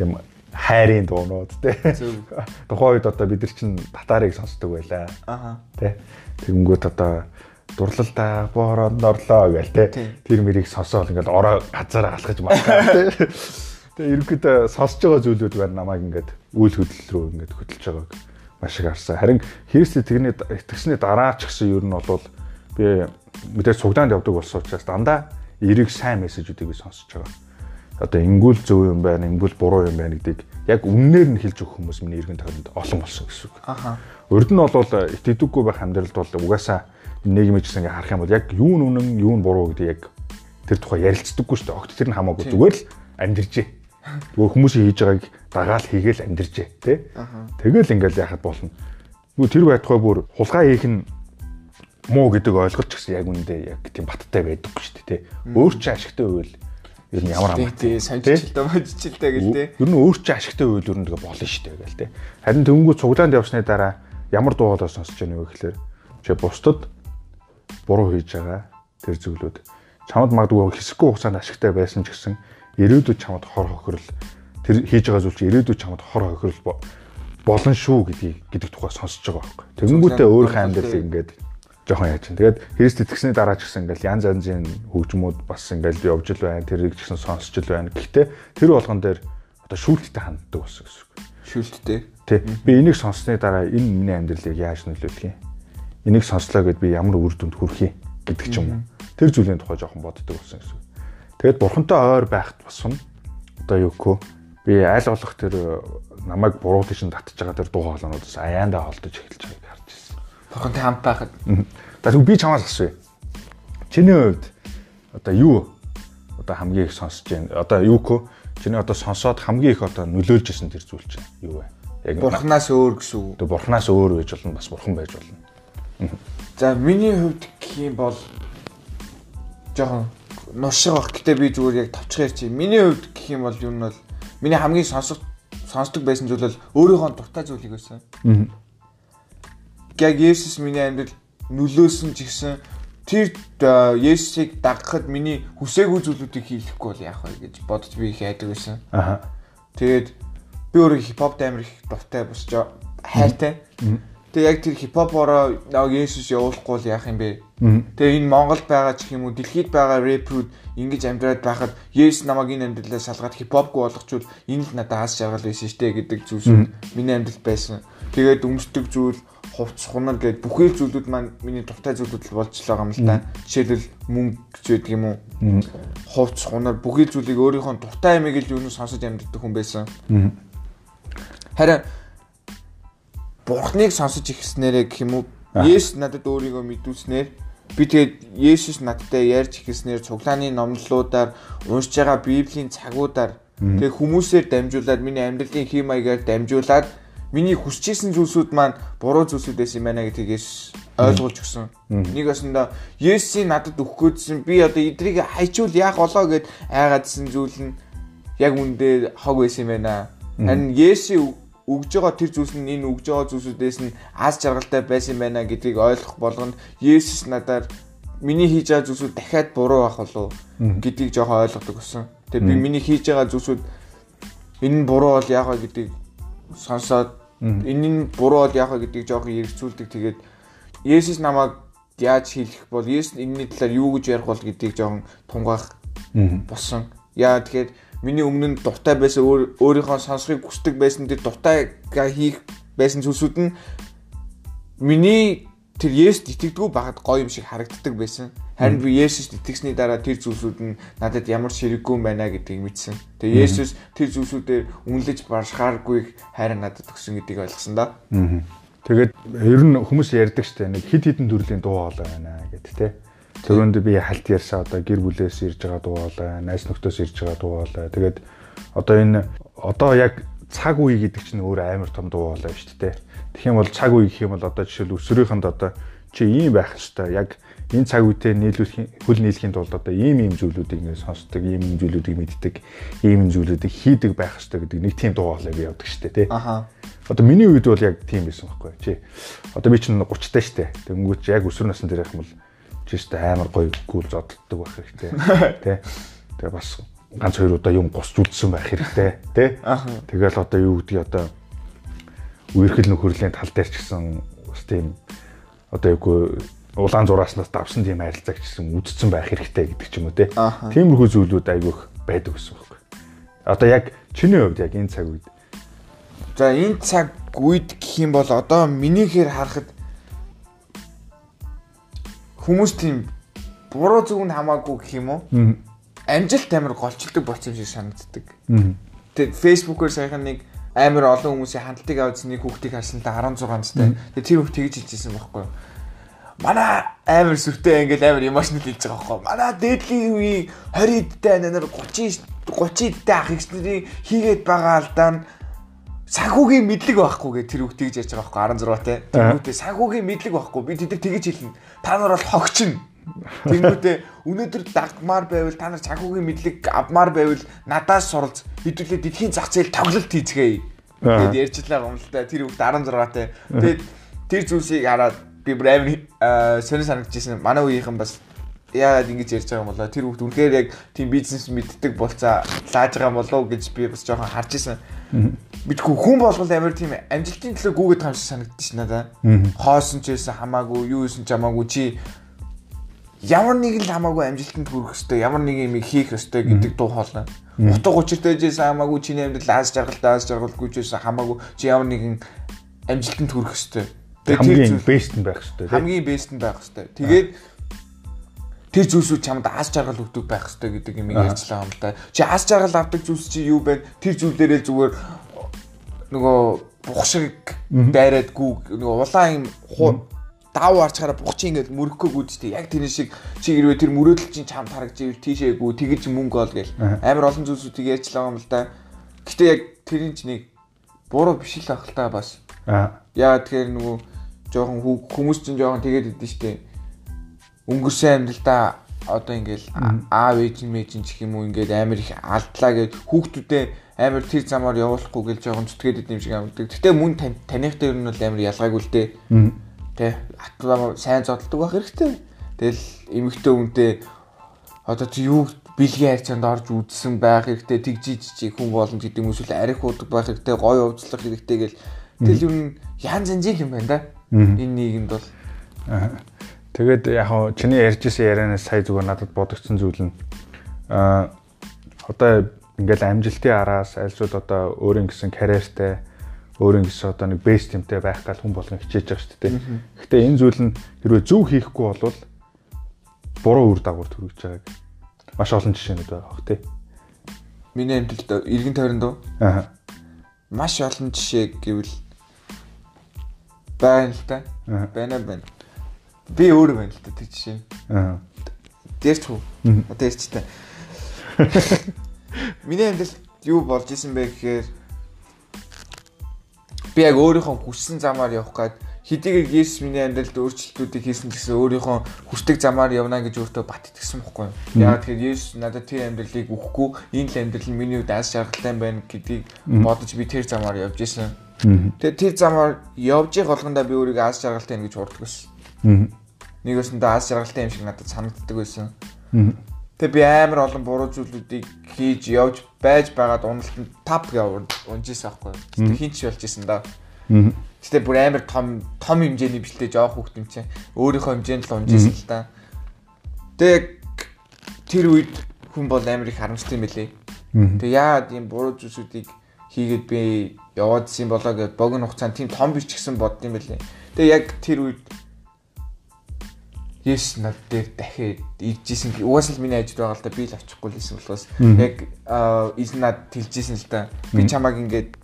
тийм хайрын дуунууд тэ. Тухайн үед одоо бид нар чинь татарыг сонсдог байлаа. Аха. Тэ. Тэгэнгүүт одоо дурлалдаа боороонд орлоо гээл тэ. Тэр мэрийг сонсоол ингээл ороо газараа алхаж маскаа тэ. *laughs* Тэгээ ерөнхийдөө сонсож байгаа зүйлүүд байна намайг ингээд үйл хөдлөл рүү ингээд хөтлөж байгааг маш их харсан. Харин Христ итгэний итгэсний дараа ч гэсэн ер нь бол би мэдээж цугдаанд явдаг болсон учраас дандаа эрэг сайн мессежүүдийг би сонсож байгаа. Одоо ингүүл зөв юм байна, ингүүл буруу юм байна гэдгийг яг үннээр нь хэлж өгөх хүмүүс миний эргэн тойронд олон болсон гэсэн үг. Аха. Урд нь бол итгэдэггүй байх амьдралд бол угаасаа нийгмийн гэсэн ингээ харах юм бол яг юу нь үнэн, юу нь буруу гэдэг яг тэр тухай ярилцдаггүй шүү дээ. Огт тэр нь хамаагүй зүгээр л амьдэржээ Нөгөө хүмүүсийн хийж байгааг дагаал хийгээл амьдэржээ тий. Тэгэл ингээл яхад болно. Нөгөө тэр байтугай бүр хулгай хийх нь муу гэдэг ойлголт ч гэсэн яг үндэ яг тийм баттай байдаггүй шүү дээ тий. Өөр чи ашигтай байвал ер нь ямар хамаатай. Тий, санджилтаа боджилтаа гэл тий. Ер нь өөр чи ашигтай байвал ер нь тэгээ болно шүү дээ гэл тий. Харин төвөнгөө цуглаанд явсны дараа ямар дуу хоолой сонсож байгааг вэ гэхээр чи бусдад буруу хийж байгаа тэр зүйлүүд чамд магадгүй хэсэггүй хугацаанд ашигтай байсан ч гэсэн ирээдүйд чамд хор хохирол тэр хийж байгаа зүйл чи ирээдүйд чамд хор хохирол болон шүү гэдгийг гэдэг тухай сонсож байгаа байхгүй. Тэгэнгүүтээ өөрийнхөө амьдралыг ингээд жоохон яаж чинь. Тэгээд Христ итгэсний дараа ч гэсэн ингээл янз янзын хөгжмүүд бас ингээл явж л байна. Тэрийг ч гэсэн сонсч л байна. Гэхдээ тэр болгон дээр одоо шүүлттэй ханддаг болсон гэсэн үг. Шүүлттэй. Тий. Би энийг сонссны дараа энэ миний амьдралыг яаж нөлөөлөх юм? Энийг сонслоо гэд би ямар үр дүнд хүрэх юм гэдэг ч юм уу. Тэр зүйлийн тухай жоохон боддог болсон гэсэн үг. Тэгэд бурхантай ойр байхад босгоно. Одоо юу гэх би аль болох тэр э, намайг буруу тийш татж байгаа тэр дуу хоолойнуудаас аяандаа холдож эхэлж байгааг харж ирсэн. Бурхантай хамт байхад. За би чамаас асууя. Чиний хувьд одоо юу одоо хамгийн их сонсож байна? Одоо юу гэх чиний одоо сонсоод хамгийн их одоо нөлөөлж исэн тэр зүйл чинь юу вэ? Яг бурхнаас өөр гэсэн үг. Тэгээ бурхнаас өөр байж болно бас бурхан байж болно. За миний хувьд гэх юм бол жоохон нуршиг баг. Гэтэ би зүгээр яг товчхон ярьчих. Миний хувьд гэх юм бол юу нь бол миний хамгийн сонсох сонсдог байсан зүйл бол өөрийнхөө дуртай зүйлийг байсан. Аа. Яг Есүс миний амьдрал нөлөөсөн ч гэсэн тэр э, Есүсийг дагахад миний хүсээгүй зүйлүүдийг хийхгүй бол яах вэ гэж бодож би их айдаг байсан. Аа. Тэгээд би өөрөө хипхоп амар их дуртай босч хайртай. Тэгээд яг тэр хипхопороо яг Есүс явуулахгүй бол яах юм бэ? Тэгээ энэ Монголд байгаа ч юм уу дэлхийд байгаа рэпрүүд ингэж амьдраад байхад Есүс намайг энэ амьдралаа салгаад хипхопгүй болгочвол энэ л надад аз жаргал байсан штэ гэдэг зүйлсүүд миний амьдралд байсан. Тэгээд өмсдөг зүйл хувцс хунал гээд бүхэл зүйлүүд маань миний дуртай зүйлүүд л болж л байгаа юм л да. Жишээлбэл мөнгө гэж байдаг юм уу? Хувцс хунал бүхэл зүйлийг өөрийнхөө дуртай юмыг л юу сонсож амьддаг хүн байсан. Харин Бурхныг сонсож ихснээрээ гэх юм уу? Есүс надад өөрийгөө мэдүүлснээр би тэгээд Есүс надтай ярьж ихснээр цуглааны номлолуудаар уншиж байгаа Библийн цагуудаар тэгээд хүмүүсээр дамжуулаад миний амьдралын хэм маягаар дамжуулаад миний хүсчихсэн зүйлсүүд маань буруу зүйлсүүд байсан юм байна гэдгийг Есүс ойлгуулж өгсөн. Нэг баснда Есүсийн надад өгөх гэсэн би одоо эдрийг хайчвал яах болоо гэд айгаадсэн зүйл нь яг үндэ хог байсан юм байна. Харин Есүс өгж байгаа тэр зүйлс нь энэ өгж байгаа зүйлсүүдээс нь аз жаргалтай байсан байна гэдгийг ойлгох болгонд Есүс надаар миний хийж байгаа зүйлсүүд дахиад буруу байх болов гэдгийг жоохон ойлгодог болсон. Тэгээ би миний хийж байгаа зүйлсүүд энэ нь буруу бол яах вэ гэдгийг сонсоод энэ нь буруу бол яах вэ гэдгийг жоохон эргцүүлдэг. Тэгээд Есүс намайг яаж хийх бол Есүс энэний талаар юу гэж ярих бол гэдгийг жоохон тунгаах болсон. Яа тэгэхээр миний өмнө нь дуртай байсан өөрийнхөө сонсхийг хүсдэг байсан тэр дуртайгаа хийх байсан зүйлсүүд нь миний тэр Есүст итгэдэггүй байгаад гоё юм шиг харагддаг байсан. Харин би Есүст итгэсний дараа тэр зүйлсүүд нь надад ямар ширэггүй юм байна гэдгийг мэдсэн. Тэгээ Есүс тэр зүйлсүүдээр үнэлж баршхааргүй хайр надад өгсөн гэдгийг ойлгосон да. Тэгээд ер нь хүмүүс ярьдаг штэ нэг хид хідэн төрлийн дуу хоолой байна гэдэг те. Төрөнд би халт ярьсаа одоо гэр бүлээс ирж байгаа дуу хоолой, найз нөхдөс ирж байгаа дуу хоолой. Тэгээд одоо энэ одоо яг цаг үе гэдэг чинь өөр амар том дуу хоолой шүү дээ. Тэгэх юм бол цаг үе гэх юм бол одоо жишээл өсвөрийнхэнд одоо чи ийм байх хэвээр яг энэ цаг үедээ нийлүүлэх хөл нийлэхийн тулд одоо ийм ийм зүйлүүдийг ингэ сонсдог, ийм ийм зүйлүүдийг мэддэг, ийм ийм зүйлүүдийг хийдэг байх хэвээр гэдэг нэг тийм дуу хоолой би явдаг шүү дээ, тий. Аха. Одоо миний үед бол яг тийм байсан байхгүй чи. Одоо би чинь 30 таа штэ. Тэнгүүч яг өсвөр насны дээр юм бол чиштэй амар гоё гүйл зодтолдог байх хэрэгтэй. *laughs* Тэ. Тэгээ бас ганц хоёр удаа юм госч үлдсэн байх хэрэгтэй. Тэ. Тэгэл одоо юу гэдгийг одоо үерхэл нөхөрлийн тал дээр ч гэсэн бас тийм одоо юу улаан зурааснаас давсан тийм харилцааг ч гэсэн үдцсэн байх хэрэгтэй гэдэг ч юм уу те. Тиймэрхүү зүйлүүд айгүйх байдаг гэсэн үг. Одоо яг чиний хувьд яг энэ цаг үед За энэ цаг үед гэх юм бол одоо минийхээр харахад хүмүүс тийм буруу зүг нь хамаагүй гэх юм уу? Амжилт амар голчилдог болсон юм шиг санагддаг. Тэгээд фэйсбүүкээр саяхан нэг амар олон хүмүүсийн хандлтыг авсан нэг хүүхдийг харсан та 16 настай. Тэгээд тэр хүүхд тэгж хэлжсэн байхгүй юу? Манай амар сүртэй ингээл амар эмошнл хэлж байгаа байхгүй юу? Манай дээдлийн үеийн 20 эдтэй нэр 30 30 эдтэй ах ихснэрийн хийгээд байгаа алдаа нь санхүүгийн мэдлэг байхгүй гэ тэр үг тэгж ярьж байгаа байхгүй 16 те. Тэнгүүтээ санхүүгийн мэдлэг байхгүй. Би тэдэг тэгж хэлнэ. Та нар бол хогчин. Тэнгүүтээ өнөөдөр дагмаар байвал та нар санхүүгийн мэдлэг авмаар байвал надаас суралц хэдүүлээ дэлхийн зах зээл тоглолт хийцгээе. Тэгэд ярьчлаа юм л да. Тэр үг 16 те. Тэгээд тэр зүйлсийг хараад би бүр амар сонир санагдчихсэн. Манай үеийнхэн бас яагаад ингэж ярьж байгаа юм болоо тэр хүүхд үнэхээр яг тийм бизнес мэддэг болцаа лааж байгаа болов гэж би бас жоохон харж исэн. Мэдгүй хүн болгол амар тийм амжилтын төлөө гүгээд байгаа юм шиг санагдчих надаа. Хоосон ч байсан хамаагүй, юу исэн ч хамаагүй чи ямар нэг л хамаагүй амжилтанд хүрэх хэвээр ямар нэг юм хийх хэвээр гэдэг дуу хоолой. Утга учиртай жийсэн хамаагүй чиний амьдрал аз жаргалтай аз жаргалгүй ч байсан хамаагүй чи ямар нэгэн амжилтанд хүрэх хэвээр. Тэгээд хамгийн бест нь байх хэвээр. Хамгийн бест нь байх хэвээр. Тэгээд тэр зүйлсүүд чамд аз жаргал өгдөг байх хэрэгтэй гэдэг юм ярьчлаа юм да. Чи аз жаргал авдаг зүйлс чи юу бэ? Тэр зүйлээрээ зүгээр нөгөө бух шиг дайраад гүү нөгөө улаан юм давуу арчаараа бух чи ингээд мөрөхгүй гүйдтэй. Яг тэр шиг чи хэрвээ тэр мөрөөдөл чинь чамд харагдж ивэл тийшээгүй тэгэж мөнгө ол гэл. Амар олон зүйлсүүдийг ярьчлаа юм л да. Гэтэ яг тэрийн ч нэг буруу биш л ах л та бас. Яа тэгэхээр нөгөө жоохон хүмүүс чинь жоохон тэгээд идэв штэ өнгөрсөн амьдралдаа одоо ингээл аав ээж нь мэж ч юм уу ингээд амар их алдлаа гэж хүүхдүүдээ амар тэр замаар явуулахгүй гэж жоохон зүтгээд идэм шиг амдаг. Гэтэ мөн таних дээр нь бол амар ялгаагүй л дээ. Тэ атгаа сайн зодтолдог байх хэрэгтэй. Тэгэл эмэгтэй хүнтэй одоо чи юу бэлгийн харьцаанд орж үзсэн байх хэрэгтэй тэгжиж чи хүн болно гэдэг юм эсвэл арих уудаг байх хэрэгтэй гоё уучлах хэрэгтэй гэл тэгэл юу янз янзын юм байна да. Энэ нийгэмд бол Тэгээд яг хоо чиний ярьжсэн ярианаас сая зүгээр надад бодогдсон зүйл нь аа одоо ингээл амжилтын араас альсууд одоо өөрийн гэсэн карьертэй өөрийн гэсэн одоо нэг бэс тимтэй байх гал хүн болгон хичээж байгаа шүү дээ. Гэхдээ энэ зүйл нь хэрвээ зөв хийхгүй бол буруу үр дагавар төрүүлж байгааг маш олон жишээнүүд байгаа бох тий. Миний амьдралд иргэн тойронд? Аа. Маш олон жишээ гэвэл байна л та. Байна байна. Би өөр байна л та тэр жишээ. Аа. Дээрч үү? Одоо ярьч та. *laughs* Миний амьдралд юу болж исэн бэ гэхээр би яг өөрийнхөө хүссэн замаар явах гээд хэдийгээр Есүс миний амьдралд өөрчлөлтүүдийг хийсэн гэсэн өөрийнхөө хүсдэг замаар явна гэж өөртөө бат итгэсэн бохгүй юу. Яг тэгэхээр Есүс надад тэр амьдралыг өгөхгүй энэ л амьдрал нь миний хувьд аз жаргалтай байна гэдгийг бодож би тэр замаар явж исэн. Тэгээ тэр замаар явж байгаа болгондоо би өөрийгөө аз жаргалтай байна гэж урддаг байсан. Нэг өсөндөө аз жаргалтай юм шиг надад санагддаг байсан. Тэгээ би амар олон буруу зүйлүүдийг хийж явж байж байгаад уналтанд тап гэж унжижсэн байхгүй. Тэгээ хинч болж исэн да. Гэтэ бүр амар том том хэмжээний бишэлтэй жоох хүүхд юм чинь өөрийнхөө хэмжээнд л унжижсэн л да. Тэгээ тэр үед хүн бол амар их харамсдаг юм билий. Тэгээ яагаад ийм буруу зүйлсүүдийг хийгээд би яваадсэн болоо гэд богино хугацаанд тийм том биш ч гэсэн бодд юм билий. Тэгээ яг тэр үед Yes над дээр дахиад иржсэн. Угаасаа л миний ажил байгаа л да би л очихгүй л хэлсэн болохоос яг ил над тэлжсэн л да. Би чамааг ингээд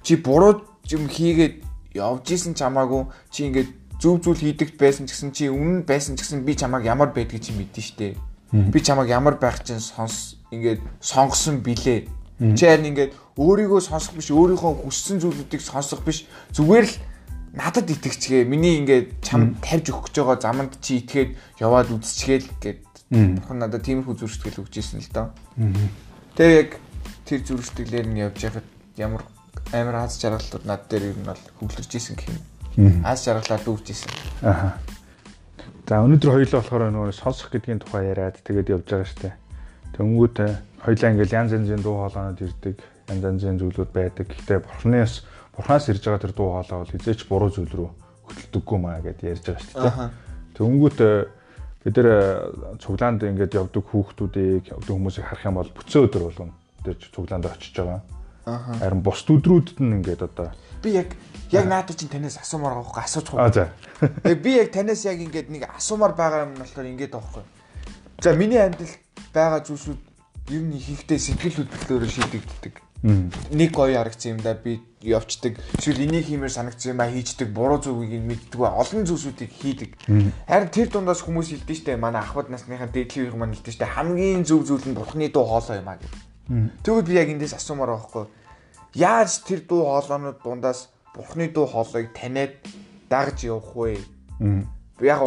чи буруу юм хийгээд явж исэн чамаагүй чи ингээд зөв зүйл хийдэгт байсан ч гэсэн чи үнэн байсан ч гэсэн би чамааг ямар байдгийг чи мэдэн штэ. Би чамааг ямар байх чинь сонс ингээд сонгосон билээ. Чи харин ингээд өөрийгөө сонсох биш өөрийнхөө хүссэн зүйлүүдийг сонсох биш зүгээр л надад итгэцгээ миний ингээд чам тавьж өгөх гэж байгаа заманд чи итгээд яваад үзчихгээл гэд бурхан надад тиймэрхүү зүрхсэтгэл өгч ирсэн л доо. Тэгээ яг тэр зүрхсэтгэлээр нь явж байхад ямар амар аз жаргалууд над дээр ер нь бол хөвлөрж исэн гэх юм. Аз жаргалаа дүүж исэн. Аха. За өнөөдөр хоёулаа болохоор нөгөө сонсох гэдгийн тухай яриад тэгээд явж байгаа штэ. Тэнгүүд хоёулаа ингээл янз янзын дуу хоолойнод ирдэг, янз янзын зүйлүүд байдаг. Гэхдээ бурхнаас бурханаас ирж байгаа тэр дуу хоолой бол хизээч буруу зүйл рүү хөтөлдөггүй маа гэдээ ярьж байгаа шүү дээ. Тэнгүүт э, бид нэр э, цуглаанд ингээд явдаг хүүхдүүдийг явдаг хүмүүсийг харах юм бол бүцэн өдөр болгоно тэр цуглаанд очиж байгаа. Харин бус өдрүүдэд нь ингээд одоо би яг яг наадад чинь танаас асуумаар байгаа асууж байгаа. Аа за. Тэгээ би яг танаас яг ингээд нэг асуумаар байгаа юм болохоор ингээд байгаа. За миний амьдрал байгаа зүйлсүүд ер нь хийхдээ сэтгэл хөдлөлөөр шийдэгддэг нэг гоё харагдсан юм да би явцдаг. Эсвэл энийг хиймээр санагдсан юм а хийждэг. Буруу зүгийг мэддэг. Олон зүйлсүүдийг хийдэг. Харин тэр дундаас хүмүүс хэлдэг штэ манай ахвад насныхаа дээдлийн үеийн маань хэлдэг штэ хамгийн зөв зүйл нь бурхны дуу хоолой юм а гэдэг. Тэгвэл би яг эндээс асуумаар байгаа хгүй. Яаж тэр дуу хоолойнууд дундаас бурхны дуу хоолойг таниад дагж явах вэ? Яг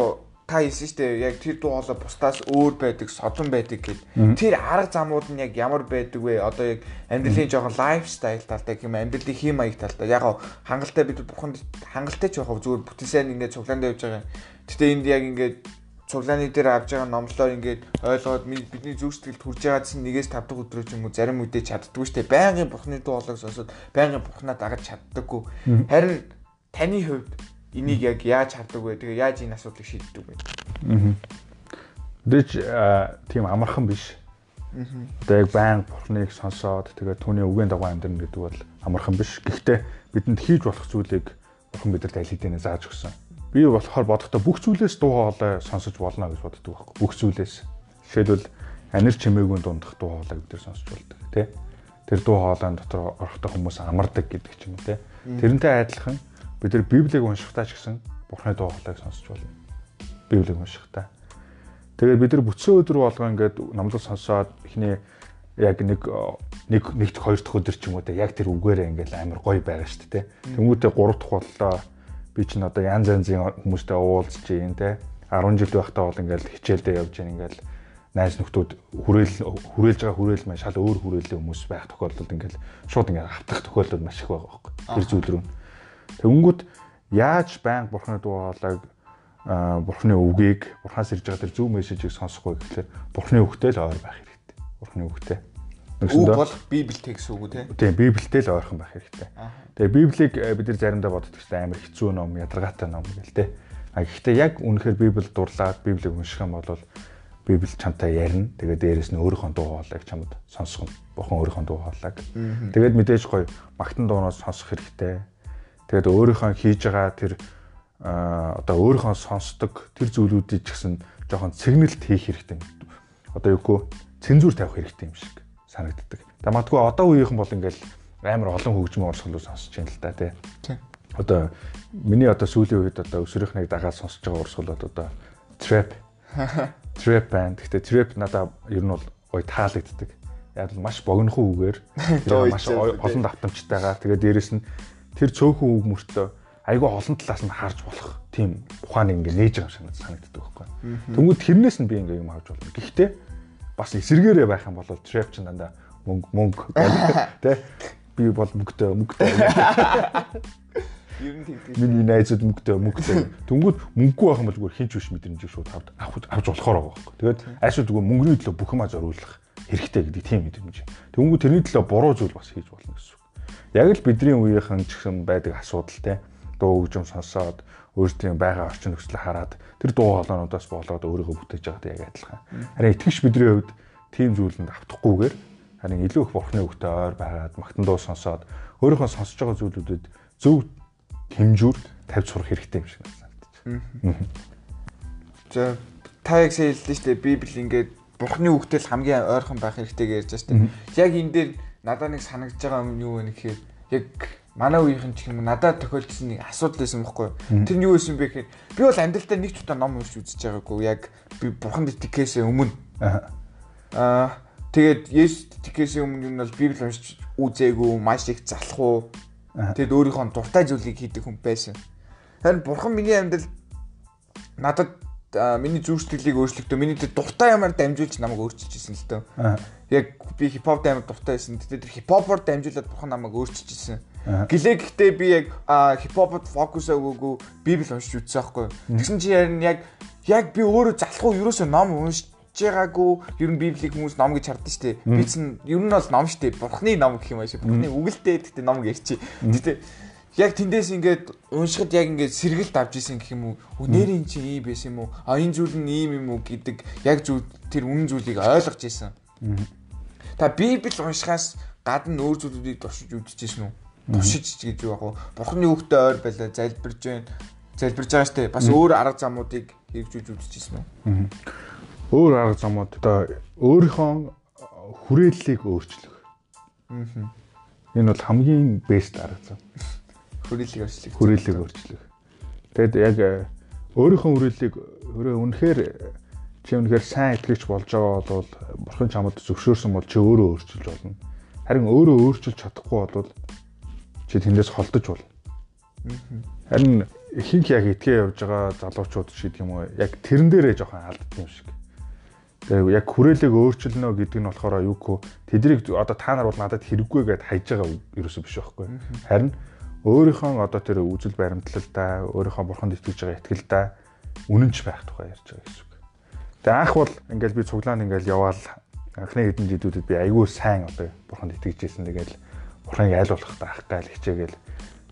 та хэлсэн шүү дээ яг тэр дуу хоолой бусдаас өөр байдаг, содон байдаг гэд. Тэр арга замууд нь яг ямар байдаг вэ? Одоо яг амьдралын жоохон лайфстайл талтай юм амьдралын хэм маяг талтай. Яг хангалттай бид буханд хангалттай ч явах зүгээр бүтэнсээр ингээд цуглаанд явж байгаа. Гэтэ энд яг ингээд цуглааны дээр авж байгаа номлоор ингээд ойлгоод бидний зүг сэтгэлд хүрж байгаа чинь нэгээс 5 дахь өдрөө ч юм уу зарим үедээ чаддгүй дээ. Байнгын бурхны дуу хоолойг сонсоод байнгын бурхнаа дагаж чаддаггүй. Харин таны хувьд энийг яг яаж хардаг вэ? Тэгээ яаж энэ асуудлыг шийддэг вэ? Аа. Дэж тийм амархан биш. Аа. Одоо яг байн бурхныг сонсоод тэгээ түүний үгээн дагуу амьдрна гэдэг бол амархан биш. Гэхдээ бидэнд хийж болох зүйлийг бурхан бидэнд аль хэдийнэ зааж өгсөн. Би болохоор бодохдоо бүх зүйлээс дуу хоолой сонсож болно гэж боддог байхгүй. Бүх зүйлээс. Жишээлбэл анир чимээгүй дундах дуу хоолой бид нар сонсож болдог тий. Тэр дуу хоолойн дотор орохдоо хүмүүс амардаг гэдэг ч юм уу тий. Тэрнтэй адилхан бид нар Библийг уншихтаа ч гэсэн Бурхны дуу хоолойг сонсч болно. Библийг уншихтаа. Тэгээд бид нар бүтсэн өдөр болгоо ингээд номлол сонсоод эхний яг нэг нэг нэгт хоёр дахь өдөр ч юм уу те яг тэр үгээрээ ингээд амар гоё байгаа шүү дээ. Тэмүүтээ гурав дахь боллоо. Би чинь одоо янз янзын хүмүүстэй уулзж юм те. 10 жил байхдаа бол ингээд хичээлдээ явж гин ингээд найз нөхдүүд хүрээл хүрээлж байгаа хүрээл маань шал өөр хүрээлэн хүмүүс байх тохиолдолд ингээл шууд ингээд автах тохиолдол маш их байгаа байхгүй. Тэр зүйл рүү. Тэнгүүд яаж байнга бурхны дуу хоолойг бурхны үгийг бурхаас ирж байгаа тэр зөв мессежийг сонсохгүй гэхэлэр бурхны үгтэй л ойр байх хэрэгтэй. Бурхны үгтэй. Үг бол Библи текст үг үү те? Тийм, Библитэй л ойрхон байх хэрэгтэй. Тэгээ Библийг бид нар заримдаа боддог ч амар хэцүү ном, ядаргаатай ном гэл те. А гэхдээ яг үнэхээр Библи дурлаад Библийг унших юм бол Библи чамтай ярина. Тэгээд дээрэс нь өөрийнхөө дуу хоолойг чамд сонсгоно. Бурхан өөрийнхөө дуу хоолойг. Тэгээд мэдээж гоё магтан дуунаас сонсох хэрэгтэй. Тэгээд өөрийнхөө хийж байгаа тэр одоо өөрийнхөө сонсдог тэр зүйлүүдийг ч гэсэн жоохон цэгнэлт хийх хэрэгтэй. Одоо юу гоо цензуур тавих хэрэгтэй юм шиг санагддаг. Тэгээд магадгүй одоо үеийнхэн бол ингээл амар олон хөгжмийн урсгалууд сонсож байна л да тий. Одоо миний одоо сүүлийн үед одоо өсвөрийнхнийг дагаад сонсож байгаа урсгалууд одоо trap *laughs* trap band. Гэхдээ trap надад ер нь бол ой таалагддаг. Яг л маш богинохон үгээр *laughs* маш олон давтамжтайгаар тэгээ дээрэс нь тэр цөөхөн үг мөртөө айгүй олон талаас нь харж болох тийм ухаан ингээ нээж байгаа юм шиг санагддаг байхгүй. Тэнгүүд тэрнээс нь би ингээ юм авч болно. Гэхдээ бас эсэргээрээ байх юм бол trap ч дандаа мөнгө мөнгө *laughs* тэ би бол мөнгөтэй мөнгөтэй Ер нь тэгдэг. Миний найзууд мөнгөтэй мөнгөтэй. Тэнгүүд мөнгөгүй байх юм бол зүгээр хинч биш мэдрэмж шууд авд авч болохоор байгаа байхгүй. Тэгээд айшгүй зүгээр мөнгөний төлөө бүх юмаа зориулах хэрэгтэй гэдэг тийм мэдрэмж. Тэнгүүд тэрний төлөө буруу зүйл бас хийж болно гэсэн. Яг л бидний үеийнхэн ч гэсэн байдаг асуудал те. Дуу хөгжим сонсоод өөртөө байгаа орчин нөхцөлийг хараад тэр дуу хоолойнуудаас болоод өөрийгөө бүтээж байгаадаа яг адилхан. Харин итгэж бидний хувьд тийм зүйлэнд автахгүйгээр харин илүү их бурхны үгтэй ойр байгаад магтан дуу сонсоод өөрийнхөө сонсож байгаа зүйлүүдэд зөв хэмжүүр тавьж сурах хэрэгтэй юм шиг санагдаж. За та яг хэллээ шүү дээ Библи ингээд Бурхны үгтэй л хамгийн ойрхон байх хэрэгтэй гэж ярьж байна шүү дээ. Яг энэ дээр надад нэг санагдж байгаа юм юу вэ гэхээр яг манай үеийнхэн ч юм надад тохиолдсон нэг асуудал байсан байхгүй. Тэр нь юу байсан бэ гэхээр би бол амьдралдаа нэг ч удаа ном уншиж үзэж байгаагүй. Яг би Бурханд итгэхээс өмнө. Аа тэгээд Есүс итгэхээс өмнө нь бол Библи уншиж үзээгүй, маш их залах уу Тэгэд өөрийнхөө дуртай зүйлийг хийдэг хүн байсан. Харин бурхан миний амьдрал надад миний зүрх сэтгэлийг өөрчлөгдөө. Миний дуртай ямаар дамжуулж намайг өөрчилчихсэн л дөө. Яг би хипхоп амар дуртай байсан. Тэгээд тэр хипхопоор дамжуулаад бурхан намайг өөрчилчихсэн. Гэлээ гэхдээ би яг хипхопод фокус өгөөгүй библ уншиж үзсэн байхгүй. Тэгсэн чи яг яг би өөрөө залхуу ерөөсөө ном уншиж байгаагүй ер нь библийг хүмүүс ном гэж хардсан шүү дээ. Би чинь ер нь бол ном шүү дээ. Бурхны ном гэх юм ааши. Бурхны үгэлтэй гэхдээ ном гэж чи. Гэтэ яг тэндээс ингээд уншихад яг ингээд сэргэлт авч исэн гэх юм уу? Нэр ин чи ийм байсан юм уу? А энэ зүйл нь ийм юм уу гэдэг яг зүйл тэр үнэн зүйлийг ойлгож исэн. Та библ уншихаас гадна өөр зүйлүүдийг туршиж үзчихсэн үү? Туршиж гэж юу яг вэ? Бурхны үгтэй ойр байлаа залбирж байна. Залбирж байгаа штэ. Бас өөр арга замуудыг хэрэгжүүлж үзчихсэн үү? өөр арга замууд одоо өөрийнхөө хүрээллийг өөрчлөх. Энэ бол хамгийн бест арга зам. Хүрээллийг өөрчлөх. Хүрээллийг өөрчлөх. Тэгэд яг э, өөрийнхөө хүрээллийг өөрөө үнэхээр чи үнэхээр сайн итгэж болж байгаа бол бурхан чамд зөвшөөрсөн бол чи өөрөө өөрчилж болно. Харин өөрөө өөрчилж чадахгүй бол чи тэндээс холдож болно. Харин ихэнх яг итгээ явж байгаа залуучууд ч гэдэг юм уу яг тэрэн дээрээ жоохон алддаг юм шиг. Тэгээ яг хүрээлэг өөрчилнө гэдэг нь болохоор юу гэх тэднийг одоо та нар бол надад хэрэггүй гэд хайж байгаа ерөөсөө биш байхгүй. Харин өөрийнхөө одоо тэр үзэл баримтлалдаа өөрийнхөө бурханд итгэж байгаа итгэлдээ үнэнч байх тухай ярьж байгаа гэсэн үг. Тэгээ анх бол ингээл би цуглаанд ингээл яваал анхны хэдэн жилүүдэд би айгүй сайн одоо бурханд итгэжсэн. Тэгэл бурханыг айлуулах таах гайл хичээгээл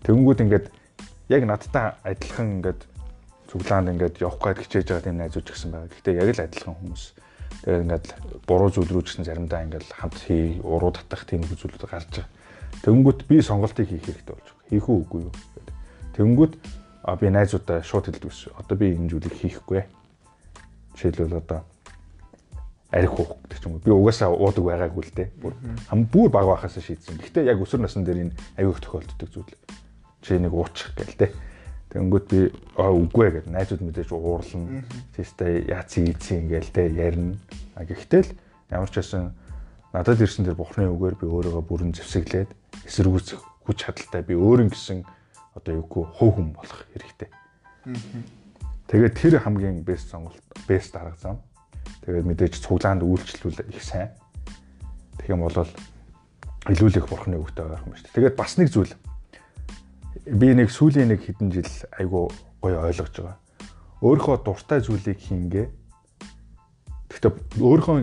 тэгэнгүүт ингээд яг надтай адилхан ингээд цуглаанд ингээд явах гээд хичээж байгаа тийм найзууч гэсэн байгаа. Гэхдээ яг л адилхан хүмүүс Тэгээд ингээд буруу зүйл рүү гэсэн заримдаа ингээд хамт хий, уруу татах тийм зүйлүүд гарч байгаа. Тэнгүүт би сонголтыг хийх хэрэгтэй болж. Хийх үү үгүй юу гэдэг. Тэнгүүт а би найзуудаа шууд хэлдэг ус. Одоо би энэ зүйлийг хийхгүй. Жишээлбэл одоо арх уух гэдэг ч юм уу. Би угаасаа уудаг байгаагүй л дээ. Бүр хам бүр баг байхаас шийдсэн. Гэхдээ яг өсвөр насн дээр энэ аюух тохиолддог зүйл. Чи нэг уучих гээл дээ. Тэнгүүт би аа үгүй гэдэг найзууд мэдээж уурлна. Тэстэй яац ийцэн ингээл те ярина. А гэхдээ л ямар ч байсан надад ирсэн тэр бухны үгээр би өөрийгөө бүрэн зэвсэглээд эсэргүүцэх хүч чадалтай би өөрийн гэсэн одоо юугүй хов хүм болох хэрэгтэй. Тэгээд тэр хамгийн бест сонголт, бест арга зам. Тэгээд мэдээж цуглаанд үйлчлүүл их сайн. Тэгэх юм бол илүү л их бурхны үгтэй байх юм шүү дээ. Тэгээд бас нэг зүйл. Би нэг сүүлийн нэг хэдэн жил айгу гоё ойлгож байгаа. Өөрийнхөө дуртай зүйлийг хийнгээ. Гэхдээ өөрийнхөө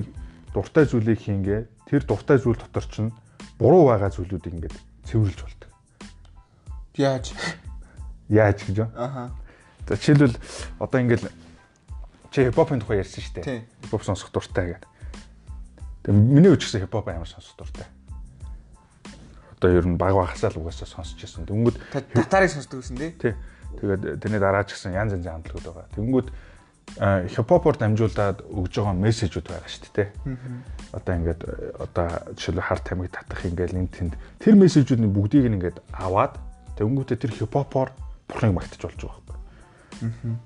дуртай зүйлийг хийнгээ. Тэр дуртай зүйл дотор чинь буруу байгаа зүйлүүдийг ингээд цэвэрлж болдог. Яаж? Яаж гэж вэ? Аха. За жишээлбэл одоо ингээд чи хипхопын тухай ярьсан шүү дээ. Хипхоп сонсох дуртай гэдэг. Тэгээ миний үуч гэсэн хипхоп амар сонсох дуртай. Одоо ер нь баг багасаа л угаасаа сонсч байсан. Тэнгүүд Та татарыг сонсдог гэсэн тий? тий. Тэгээд тэрний дараа ч гэсэн янз янзын хамтлагууд байгаа. Тэнгүүд хипхопоор дамжуулаад өгж байгаа мессежүүд байгаа шүү дээ. Одоо ингээд э, одоо жишээлбэл харт тамиг татах ингээд энэ тэнд тэр мессежүүдийн бүгдийг нь ингээд аваад тэнгүүтээ тэр хипхопоор бурхныг магтаж болж байгаа байхгүй.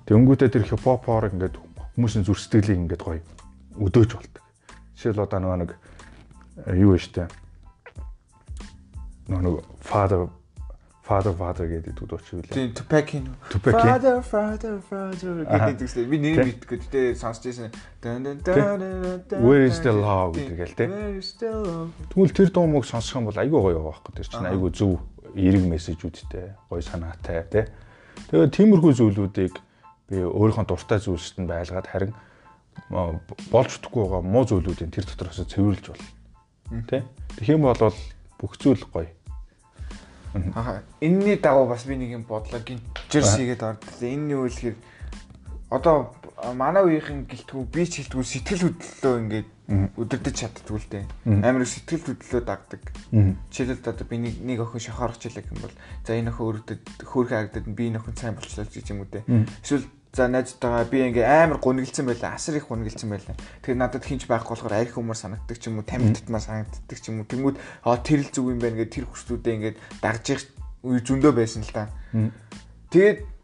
Тэнгүүтээ тэр хипхопоор ингээд хүмүүсийн зүр сэтгэлийг ингээд гоё өдөөж болдог. Жишээл одоо нөгөө нэг э, юу вэ штэ. Нөгөө нэг father father father гэдэг дууч юу лээ. Тийм Tupac-ийн. Father father father гэдэг үстэй. Би нэр мэдгүй гэхдээ сонсч байсан. Where is the love гэдэг л love? Тэгвэл тэр дуу мөг сонсох юм бол айгүй гоё байхгүй. Тэр чинь айгүй зөв эерэг мессежүүдтэй, гоё санаатай те. Тэгээд тиймэрхүү зүйлүүдийг би өөрийнхөө дуртай зүйлсэд нь байлгаад харин болж чадахгүй байгаа муу зүйлүүдийн тэр дотроос цэвэрлж болно. Тэ? Тэгэх юм бол бүх зүйл гоё. Аа энэний дагуу бас би нэг юм бодлоо ордог. Энэ юу вэ гэхээр одоо манай үеийнхэн гэлтгүү би ч гэлтгүү сэтгэл хөдлөлөө ингээд өдөрдөж чаддгүй л дээ. Амар сэтгэл хөдлөлөө дагдаг. Жишээлбэл одоо би нэг нэг охин шахаарч илэг юм бол за энэ охин өөрөдөд хөөрхөн харагдаад би энэ охин сайн болчлоо гэж юм уу те. Эсвэл за найзтайгаа би ингээ амар гунигэлцэн байлаа. Асар их гунигэлцэн байлаа. Тэгэхээр надад хинч байхгүй болохоор арх humor санагддаг ч юм уу, тамиг татмаа санагддаг ч юм уу. Тэнгүүд аа тэр л зүг юм байна гэдэг тэр хүслүүдээ ингээ дагж их үе зөндөө байсан л та. Тэгээд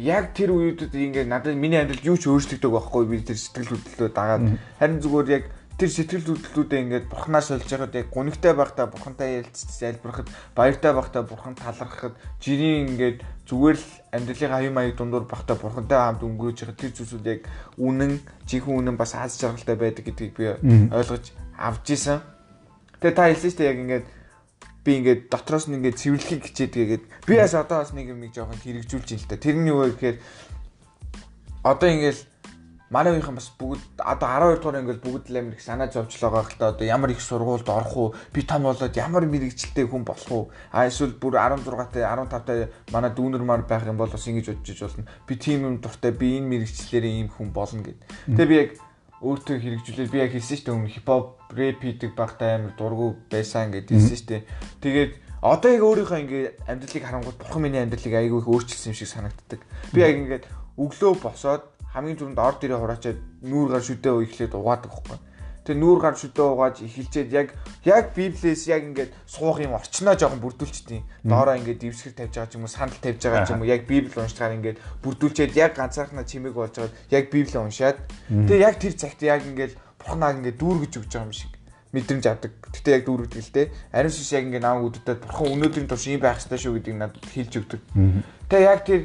яг тэр үеүүдэд ингээ надад миний амьдралд юу ч өөрчлөгдөг байхгүй би тэр сэтгэл хөдлөлөө дагаад харин зүгээр яг тэр сэтгэл хөдлөлүүдээ ингээд бурхнаа сольж байгаад яг гунигтай байхдаа бурхантай ярилцж залбирахад баяртай байхдаа бурхан талархахад жирийн ингээд зүгээр л амьдралын аюу маяг дундуур байхдаа бурхантай хамт өнгөрөөж байгаа тэр зүйлсүүд яг үнэн жинхэнэ үнэн бас аз жаргалтай байдаг гэдгийг би ойлгож авч исэн. Тэгээ та хэлсэн шүү дээ яг ингээд би ингээд дотроос нь ингээд цэвэрлэхийг хичээд тэгээд би бас одоо бас нэг юм нэг жоохон хэрэгжүүлж ин л та. Тэр нь юу вэ гэхээр одоо ингээд манай үеийнхэн бас бүгд одоо 12 дугаар ингээд бүгд л амир их санаа зовж л байгаа хэлтэй одоо ямар их сургуульд орох уу би том болоод ямар мэрэгчлээ хүн болох уу а эсвэл бүр 16-тай 15-тай манай дүүнер маар байх юм бол бас ингэж бодож болно би тийм юм дуртай би энэ мэрэгчлэрээ ийм хүн болно гэд. Тэгээ би яг өөртөө хэрэгжүүлээд би яг хэлсэн шүү дээ өмнө хипхоп рэп хийдэг багтаа амир дургу байсан гэд хэлсэн шүү дээ. Тэгээд одоо яг өөрийнхөө ингээд амьдралыг харангуут бурхан миний амьдралыг айгүй их өөрчилсөн юм шиг санагддаг. Би яг ингээд өглөө босоод хамгийн түрүүнд ор дээрээ хураачаад нүүр гар шүдээ ихлээд угаадаг байхгүй. Тэгээ нүүр гар шүдээ угааж эхэлчээд яг яг библиэс яг ингээд суух юм орчноо жоохон бүрдүүлчихдээ. Доороо ингээд дэвсгэр тавьж байгаа ч юм уу, сандал тавьж байгаа ч юм уу, яг библи уншчихаар ингээд бүрдүүлчихэд яг ганцаархнаа чимээг болж байгаад яг библи уншаад тэгээ яг тэр цагт яг ингээд бурхнаа ингээд дүүргэж өгч байгаа юм шиг мэдрэмж авдаг. Гэтэ яг дүүргдэг л дээ. Ариун сүнс яг ингээд намайг үддээд бурхан өнөөдрийн турш ийм байх хэрэгтэй шүү гэдгийг надад хэлж өгдөг. Тэгээ яг тэр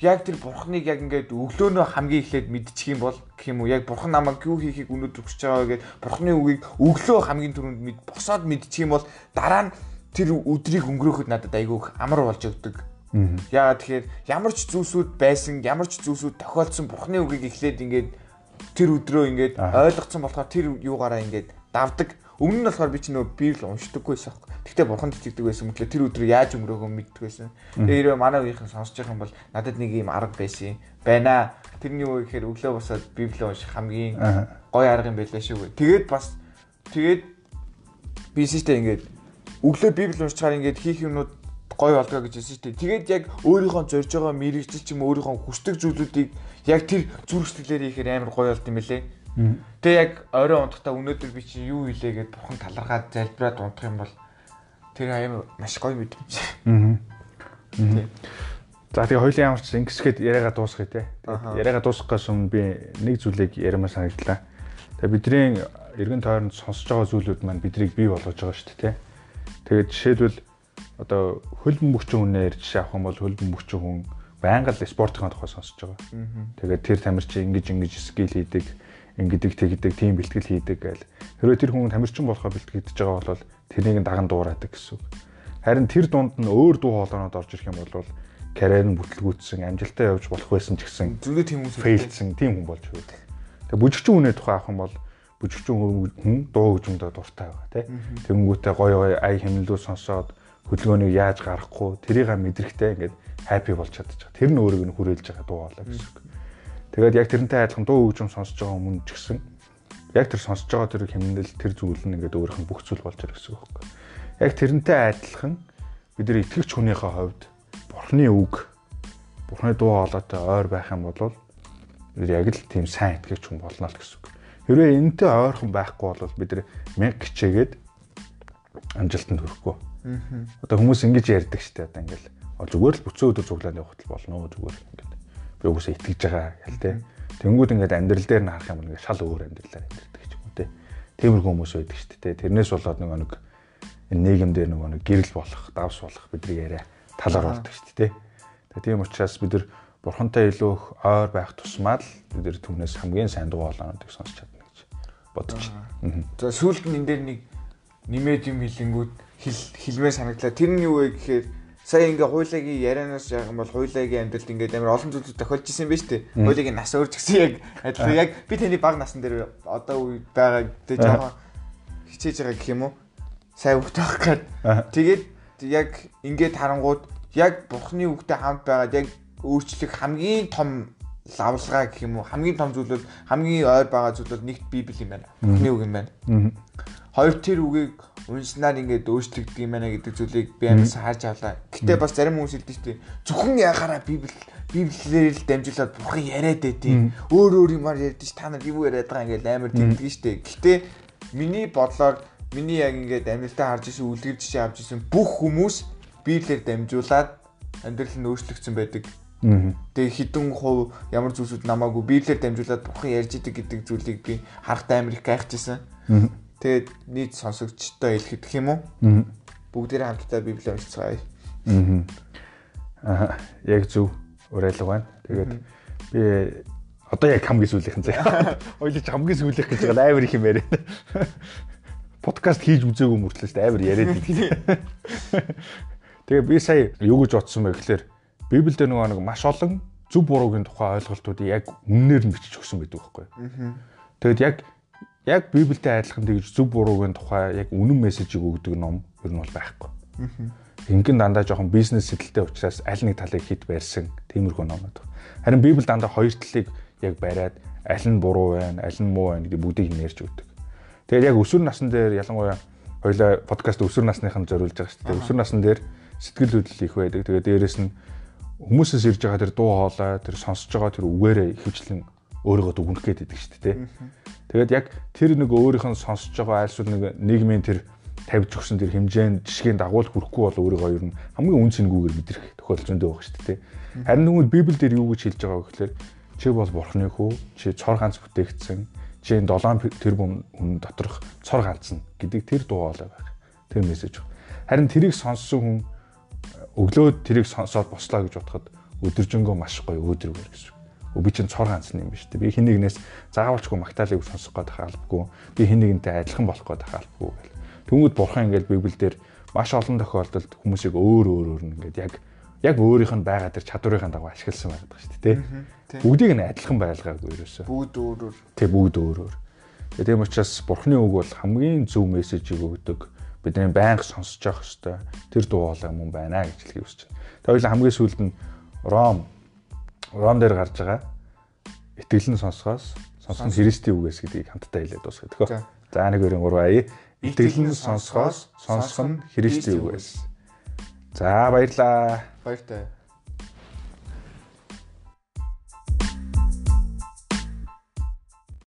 яг тэр бурхныг яг ингээд өглөөнөө хамгийн эхлээд мэдчих юм бол гэх юм уу яг бурхан намайг юу хийхийг өнөөдөр хүсэж байгаа гэдээ бурхны үгийг өглөө хамгийн түрүүнд мэд босоод мэдчих юм бол дараа нь тэр өдрийг өнгөрөөхөд надад айгүй амар болж өгдөг. Яагаад тэгэхээр ямар ч зүйлсүүд байсан, ямар ч зүйлсүүд тохиолдсон бурхны үгийг эхлээд ингээд тэр өдрөө ингээд ойлгоцсон болохоор тэр юугаараа ингээд давдаг. Өмнө нь болохоор би ч нөө библ уншдаггүй байсан. Гэхдээ бурхан итгэдэг байсан мэтлээ тэр өдрөө яаж өнгөрөөгөө мэддэг байсан. Тэгээ хэрвээ манай үеийнхэн сонсож байгаа юм бол надад нэг юм арга байсан байна. Тэрний үе гэхээр өглөө босоод библ унших хамгийн гоё арга юм байлаа шүү. Тэгээд бас тэгээд би систем ингээд өглөө библ уншчихаар ингээд хийх юмнууд гоё болдгоо гэж хэлсэн шүү дээ. Тэгээд яг өөрийнхөө зорж байгаа мэрэгжил ч юм өөрийнхөө хүсдэг зүйлүүдийг яг тэр зүрх сэтгэлээр хийхээр амар гоё болт юм байлээ. Тэгээ яг орой унтахтаа өнөөдөр би чи юу хийлээ гэд бурхан талархаад залбираад унтах юм бол тэр амар маш гоё мэдрэмж. Аа. За тэгээ хоёлын ямар ч ингэсгээд яриагаа дуусгая те. Яриагаа дуусгахаас өмнө би нэг зүйлийг яриамаар санагдлаа. Тэгээ бидний эргэн тойронд сонсож байгаа зүйлүүд маань бидрийг бий болгож байгаа шүү дээ те. Тэгээд жишээлбэл одоо хөл бөмбөгчөн хүнээр жишээ авах юм бол хөл бөмбөгчөн хүн байнга л спортын тухай сонсож байгаа. Тэгээд тэр тамирчин ингэж ингэж скил хийдэг ингэдэг тэгдэг тийм бэлтгэл хийдэг гээл. Хэрвээ тэр хүн тамирчин болохоо бэлтгэж байгаа бол тэрнийг даган дуурайдаг гэсэн үг. Харин тэр дунд нь өөр дуу хоолойнод орж ирэх юм бол карьер нь бүтлгүүцсэн, амжилтаа явж болох байсан ч гэсэн Зүгөө тийм хүмүүс фейлсэн тийм хүн болж байдаг. Тэгээ бүжигчин хүнээ тухай авах юм бол бүжигчин хүн дуу хөгжмөдөө дуртай байгаа тий. Тэнгүүтээ гоё гоё ая хэмнэлүү сонсоод хөдөлгөөнийг яаж гаргахгүй тэрийг мэдрэхтэй ингээд хаппи болж чадчих. Тэр нь өөрийг нь хүрээлж байгаа дуу хоолой гэсэн үг. Тэгээд яг тэрнтэй адилхан дуу хөгжим сонсож байгаа хүмүүс ч гэсэн яг тэр сонсож байгаа тэр хэмнэл тэр зүйл нь ингээд өөрийнх нь бүх зүйл болж байгаа гэсэн үг. Яг тэрнтэй адилхан бид нар итгэгч хүнийхээ хувьд бурхны үг бурхны дуу хоолойтой ойр байх юм бол бид яг л тийм сайн итгэгч хүн болно л гэсэн үг. Хэрвээ энэтэй ойрхон байхгүй бол бид нар мянга хичээгээд амжилтанд хүрэхгүй. Одоо хүмүүс ингэж ярьдаг шүү дээ. Одоо ингээл зүгээр л бүцэн өдөр цуглаанд явах тал болно зүгээр би угсаа итгэж байгаа гэл те. Тэнгүүд ингээд амьдрал дээр нь харах юм ингээд шал өөр амьдралаар амьдэрдэг ч юм уу те. Тиймэрхүү хүмүүс байдаг шүү дээ. Тэрнээс болоод нөгөө нэг энэ нийгэмдээ нөгөө нэг гэрэл болох, давс болох бидний яриа талаар болдог шүү дээ. Тэгээ тийм учраас бид нар бурхантай илүү их ойр байх тусмаа л бид нар түүнээс хамгийн сайн дуу хоолойнуудыг сонсч чадна гэж бодож байна. За сүүлд нь энэ дээр нэг нэмээд юм хэлэнгүүд хэл хэлмээр санагдлаа. Тэр нь юу вэ гэхээр сая ингээ хуулагийн ярианаас яах юм бол хуулагийн амьдралд ингээ амар олон зүйлүүд тохиолж исэн байж тээ. Хуулагийн нас өөрч гэсэн яг адилхан яг би таны баг насн дээр одоо үе байгаа тэ жоохон хичээж байгаа гэх юм уу? Сайн хөвгт байх гээд. Тэгээд яг ингээд харангууд яг бурхны үгтэй хамт байгаад яг өөрчлөх хамгийн том лавлгаа гэх юм уу? Хамгийн том зүйл бол хамгийн ойр байгаа зүйл бол нэгт библи юм байна. Бурхны үг юм байна. Хоёр тэр үгийг уншнаар ингээд өөрчлөгдөг юм байна гэдэг зүйлийг би амаас харж авлаа. Гэтэ бас зарим хүмүүс хэлдэг шүү дээ. Зөвхөн яхаараа библи библиэр л дамжуулаад бурхан яриад байдیں۔ Өөр өөр юмар ярьдэж та нар юу яриад байгаа ингээд амар тэмдэг шүү дээ. Гэтэ миний бодлоор миний яг ингээд амьдралтаа харж исэн үлгэр жишээ авч исэн бүх хүмүүс библиэр дамжуулаад амьдрал нь өөрчлөгдсөн байдаг. Тэгээ хідэн хувь ямар зүйлсүүд намаагүй библиэр дамжуулаад бурхан ярьж идэг гэдэг зүйлийг би харахтай амар их гайхажсэн. Тэгээд нийт сонсогчтой хэлэхэд гэх юм уу? Бүгдээрээ хамтдаа Библи уншицгаая. Аа. Яг зөв уриалга байна. Тэгээд би одоо яг хамгийн сүүлийнхэн заяа. *laughs* Ойлж хамгийн сүүлийнх гэж байгаа амар их юм яриа. Подкаст хийж үзээгүй мөртлөө шүү дээ амар яриад идэг. Тэгээ би сая юу гэж бодсон бэ гэхээр Библиэд нөгөө нэг маш олон зөв буруугийн тухай ойлголтуудыг яг үннээр нь бичиж өгсөн байдаг байхгүй. Тэгэд яг яг Библиэтэй адилхан тэгж зөв буруугийн тухай яг үнэн мессежийг өгдөг ном ер нь бол байхгүй. Ингэн дандаа жоохон бизнес сэдэлтэй учраас аль нэг талыг хит барьсан тиймэрхүү номууд. Харин Библи дандаа хоёр талыг яг бариад аль нь буруу байна, аль нь муу байна гэдэг бүгдийг нэрж өгдөг. Тэгээд яг өсвөр насн дээр ялангуяа хоёлаа подкаст өсвөр насныханд зориулж байгаа шүү дээ. Өсвөр насн дээр сэтгэл хөдлөл их байдаг. Тэгээд дээрэс нь хүмүүсээс ирж байгаа тэр дуу хоолой, тэр сонсож байгаа тэр үгээрээ ихэвчлэн өөрийгөө дүгнэх гээд байдаг шүү дээ. Тэгээд яг тэр нэг өөрийнх нь сонсож байгаа альсвал нэг нийгмийн тэр тавьж өгсөн тэр хэмжээнд жишгийн дагуул хүрэхгүй бол өөрийгөө ер нь хамгийн үн цэнгүүгээр мэдрэх тохиолдол зөндөө байгаа шүү дээ. Харин тэгвэл Библиэл дээр юу гэж хэлж байгаа вэ гэхээр чи бол бурхны хүү, чи цор ганц бүтээгдсэн, чи энэ 7 тэрбум хүн доторх цор ганц нь гэдэг тэр дуу хоолой байх. Тэр мессеж. Харин тэрийг сонссон хүн өглөө тэрийг сонсоод бослоо гэж бодоход өдөржингөө маш гоё өөдрөөр гэсэн би чинь цор ганцны юм биш үү. Би хин нэгнээс заавалчгүй магтаалыг сонсох гээд хаалбгүй. Би хин нэгнтэй адилхан болох гээд хаалбгүй гэл. Тэнгүүд бурхан ингээд Библиэлд маш олон тохиолдолд хүмүүсийг өөр өөр өөр ингээд яг яг өөрийнх нь байгаа тэр чадварынхаа дагуу ашигласан байдаг шүү дээ. Бүгдийг нь адилхан байлгаагүй ерөөсөө. Бүгд өөр өөр. Тэг бүгд өөр өөр. Тийм учраас бурхны үг бол хамгийн зөв мессежийг өгдөг. Бидний байнга сонсож явах хэрэгтэй. Тэр дуу хоолой юм байна гэж хэлхий байна. Тэг хоёул хамгийн сүүлд нь Ром Ром дээр гарч байгаа итгэлэн сонсгоос сонсох нь Христийн үгээс гэдгийг хамтдаа хэлээд дуусгая төхөө. За 1 2 3 ая. Итгэлэн сонсгоос сонсох нь Христийн үгээс. За баярлаа. Баяртай.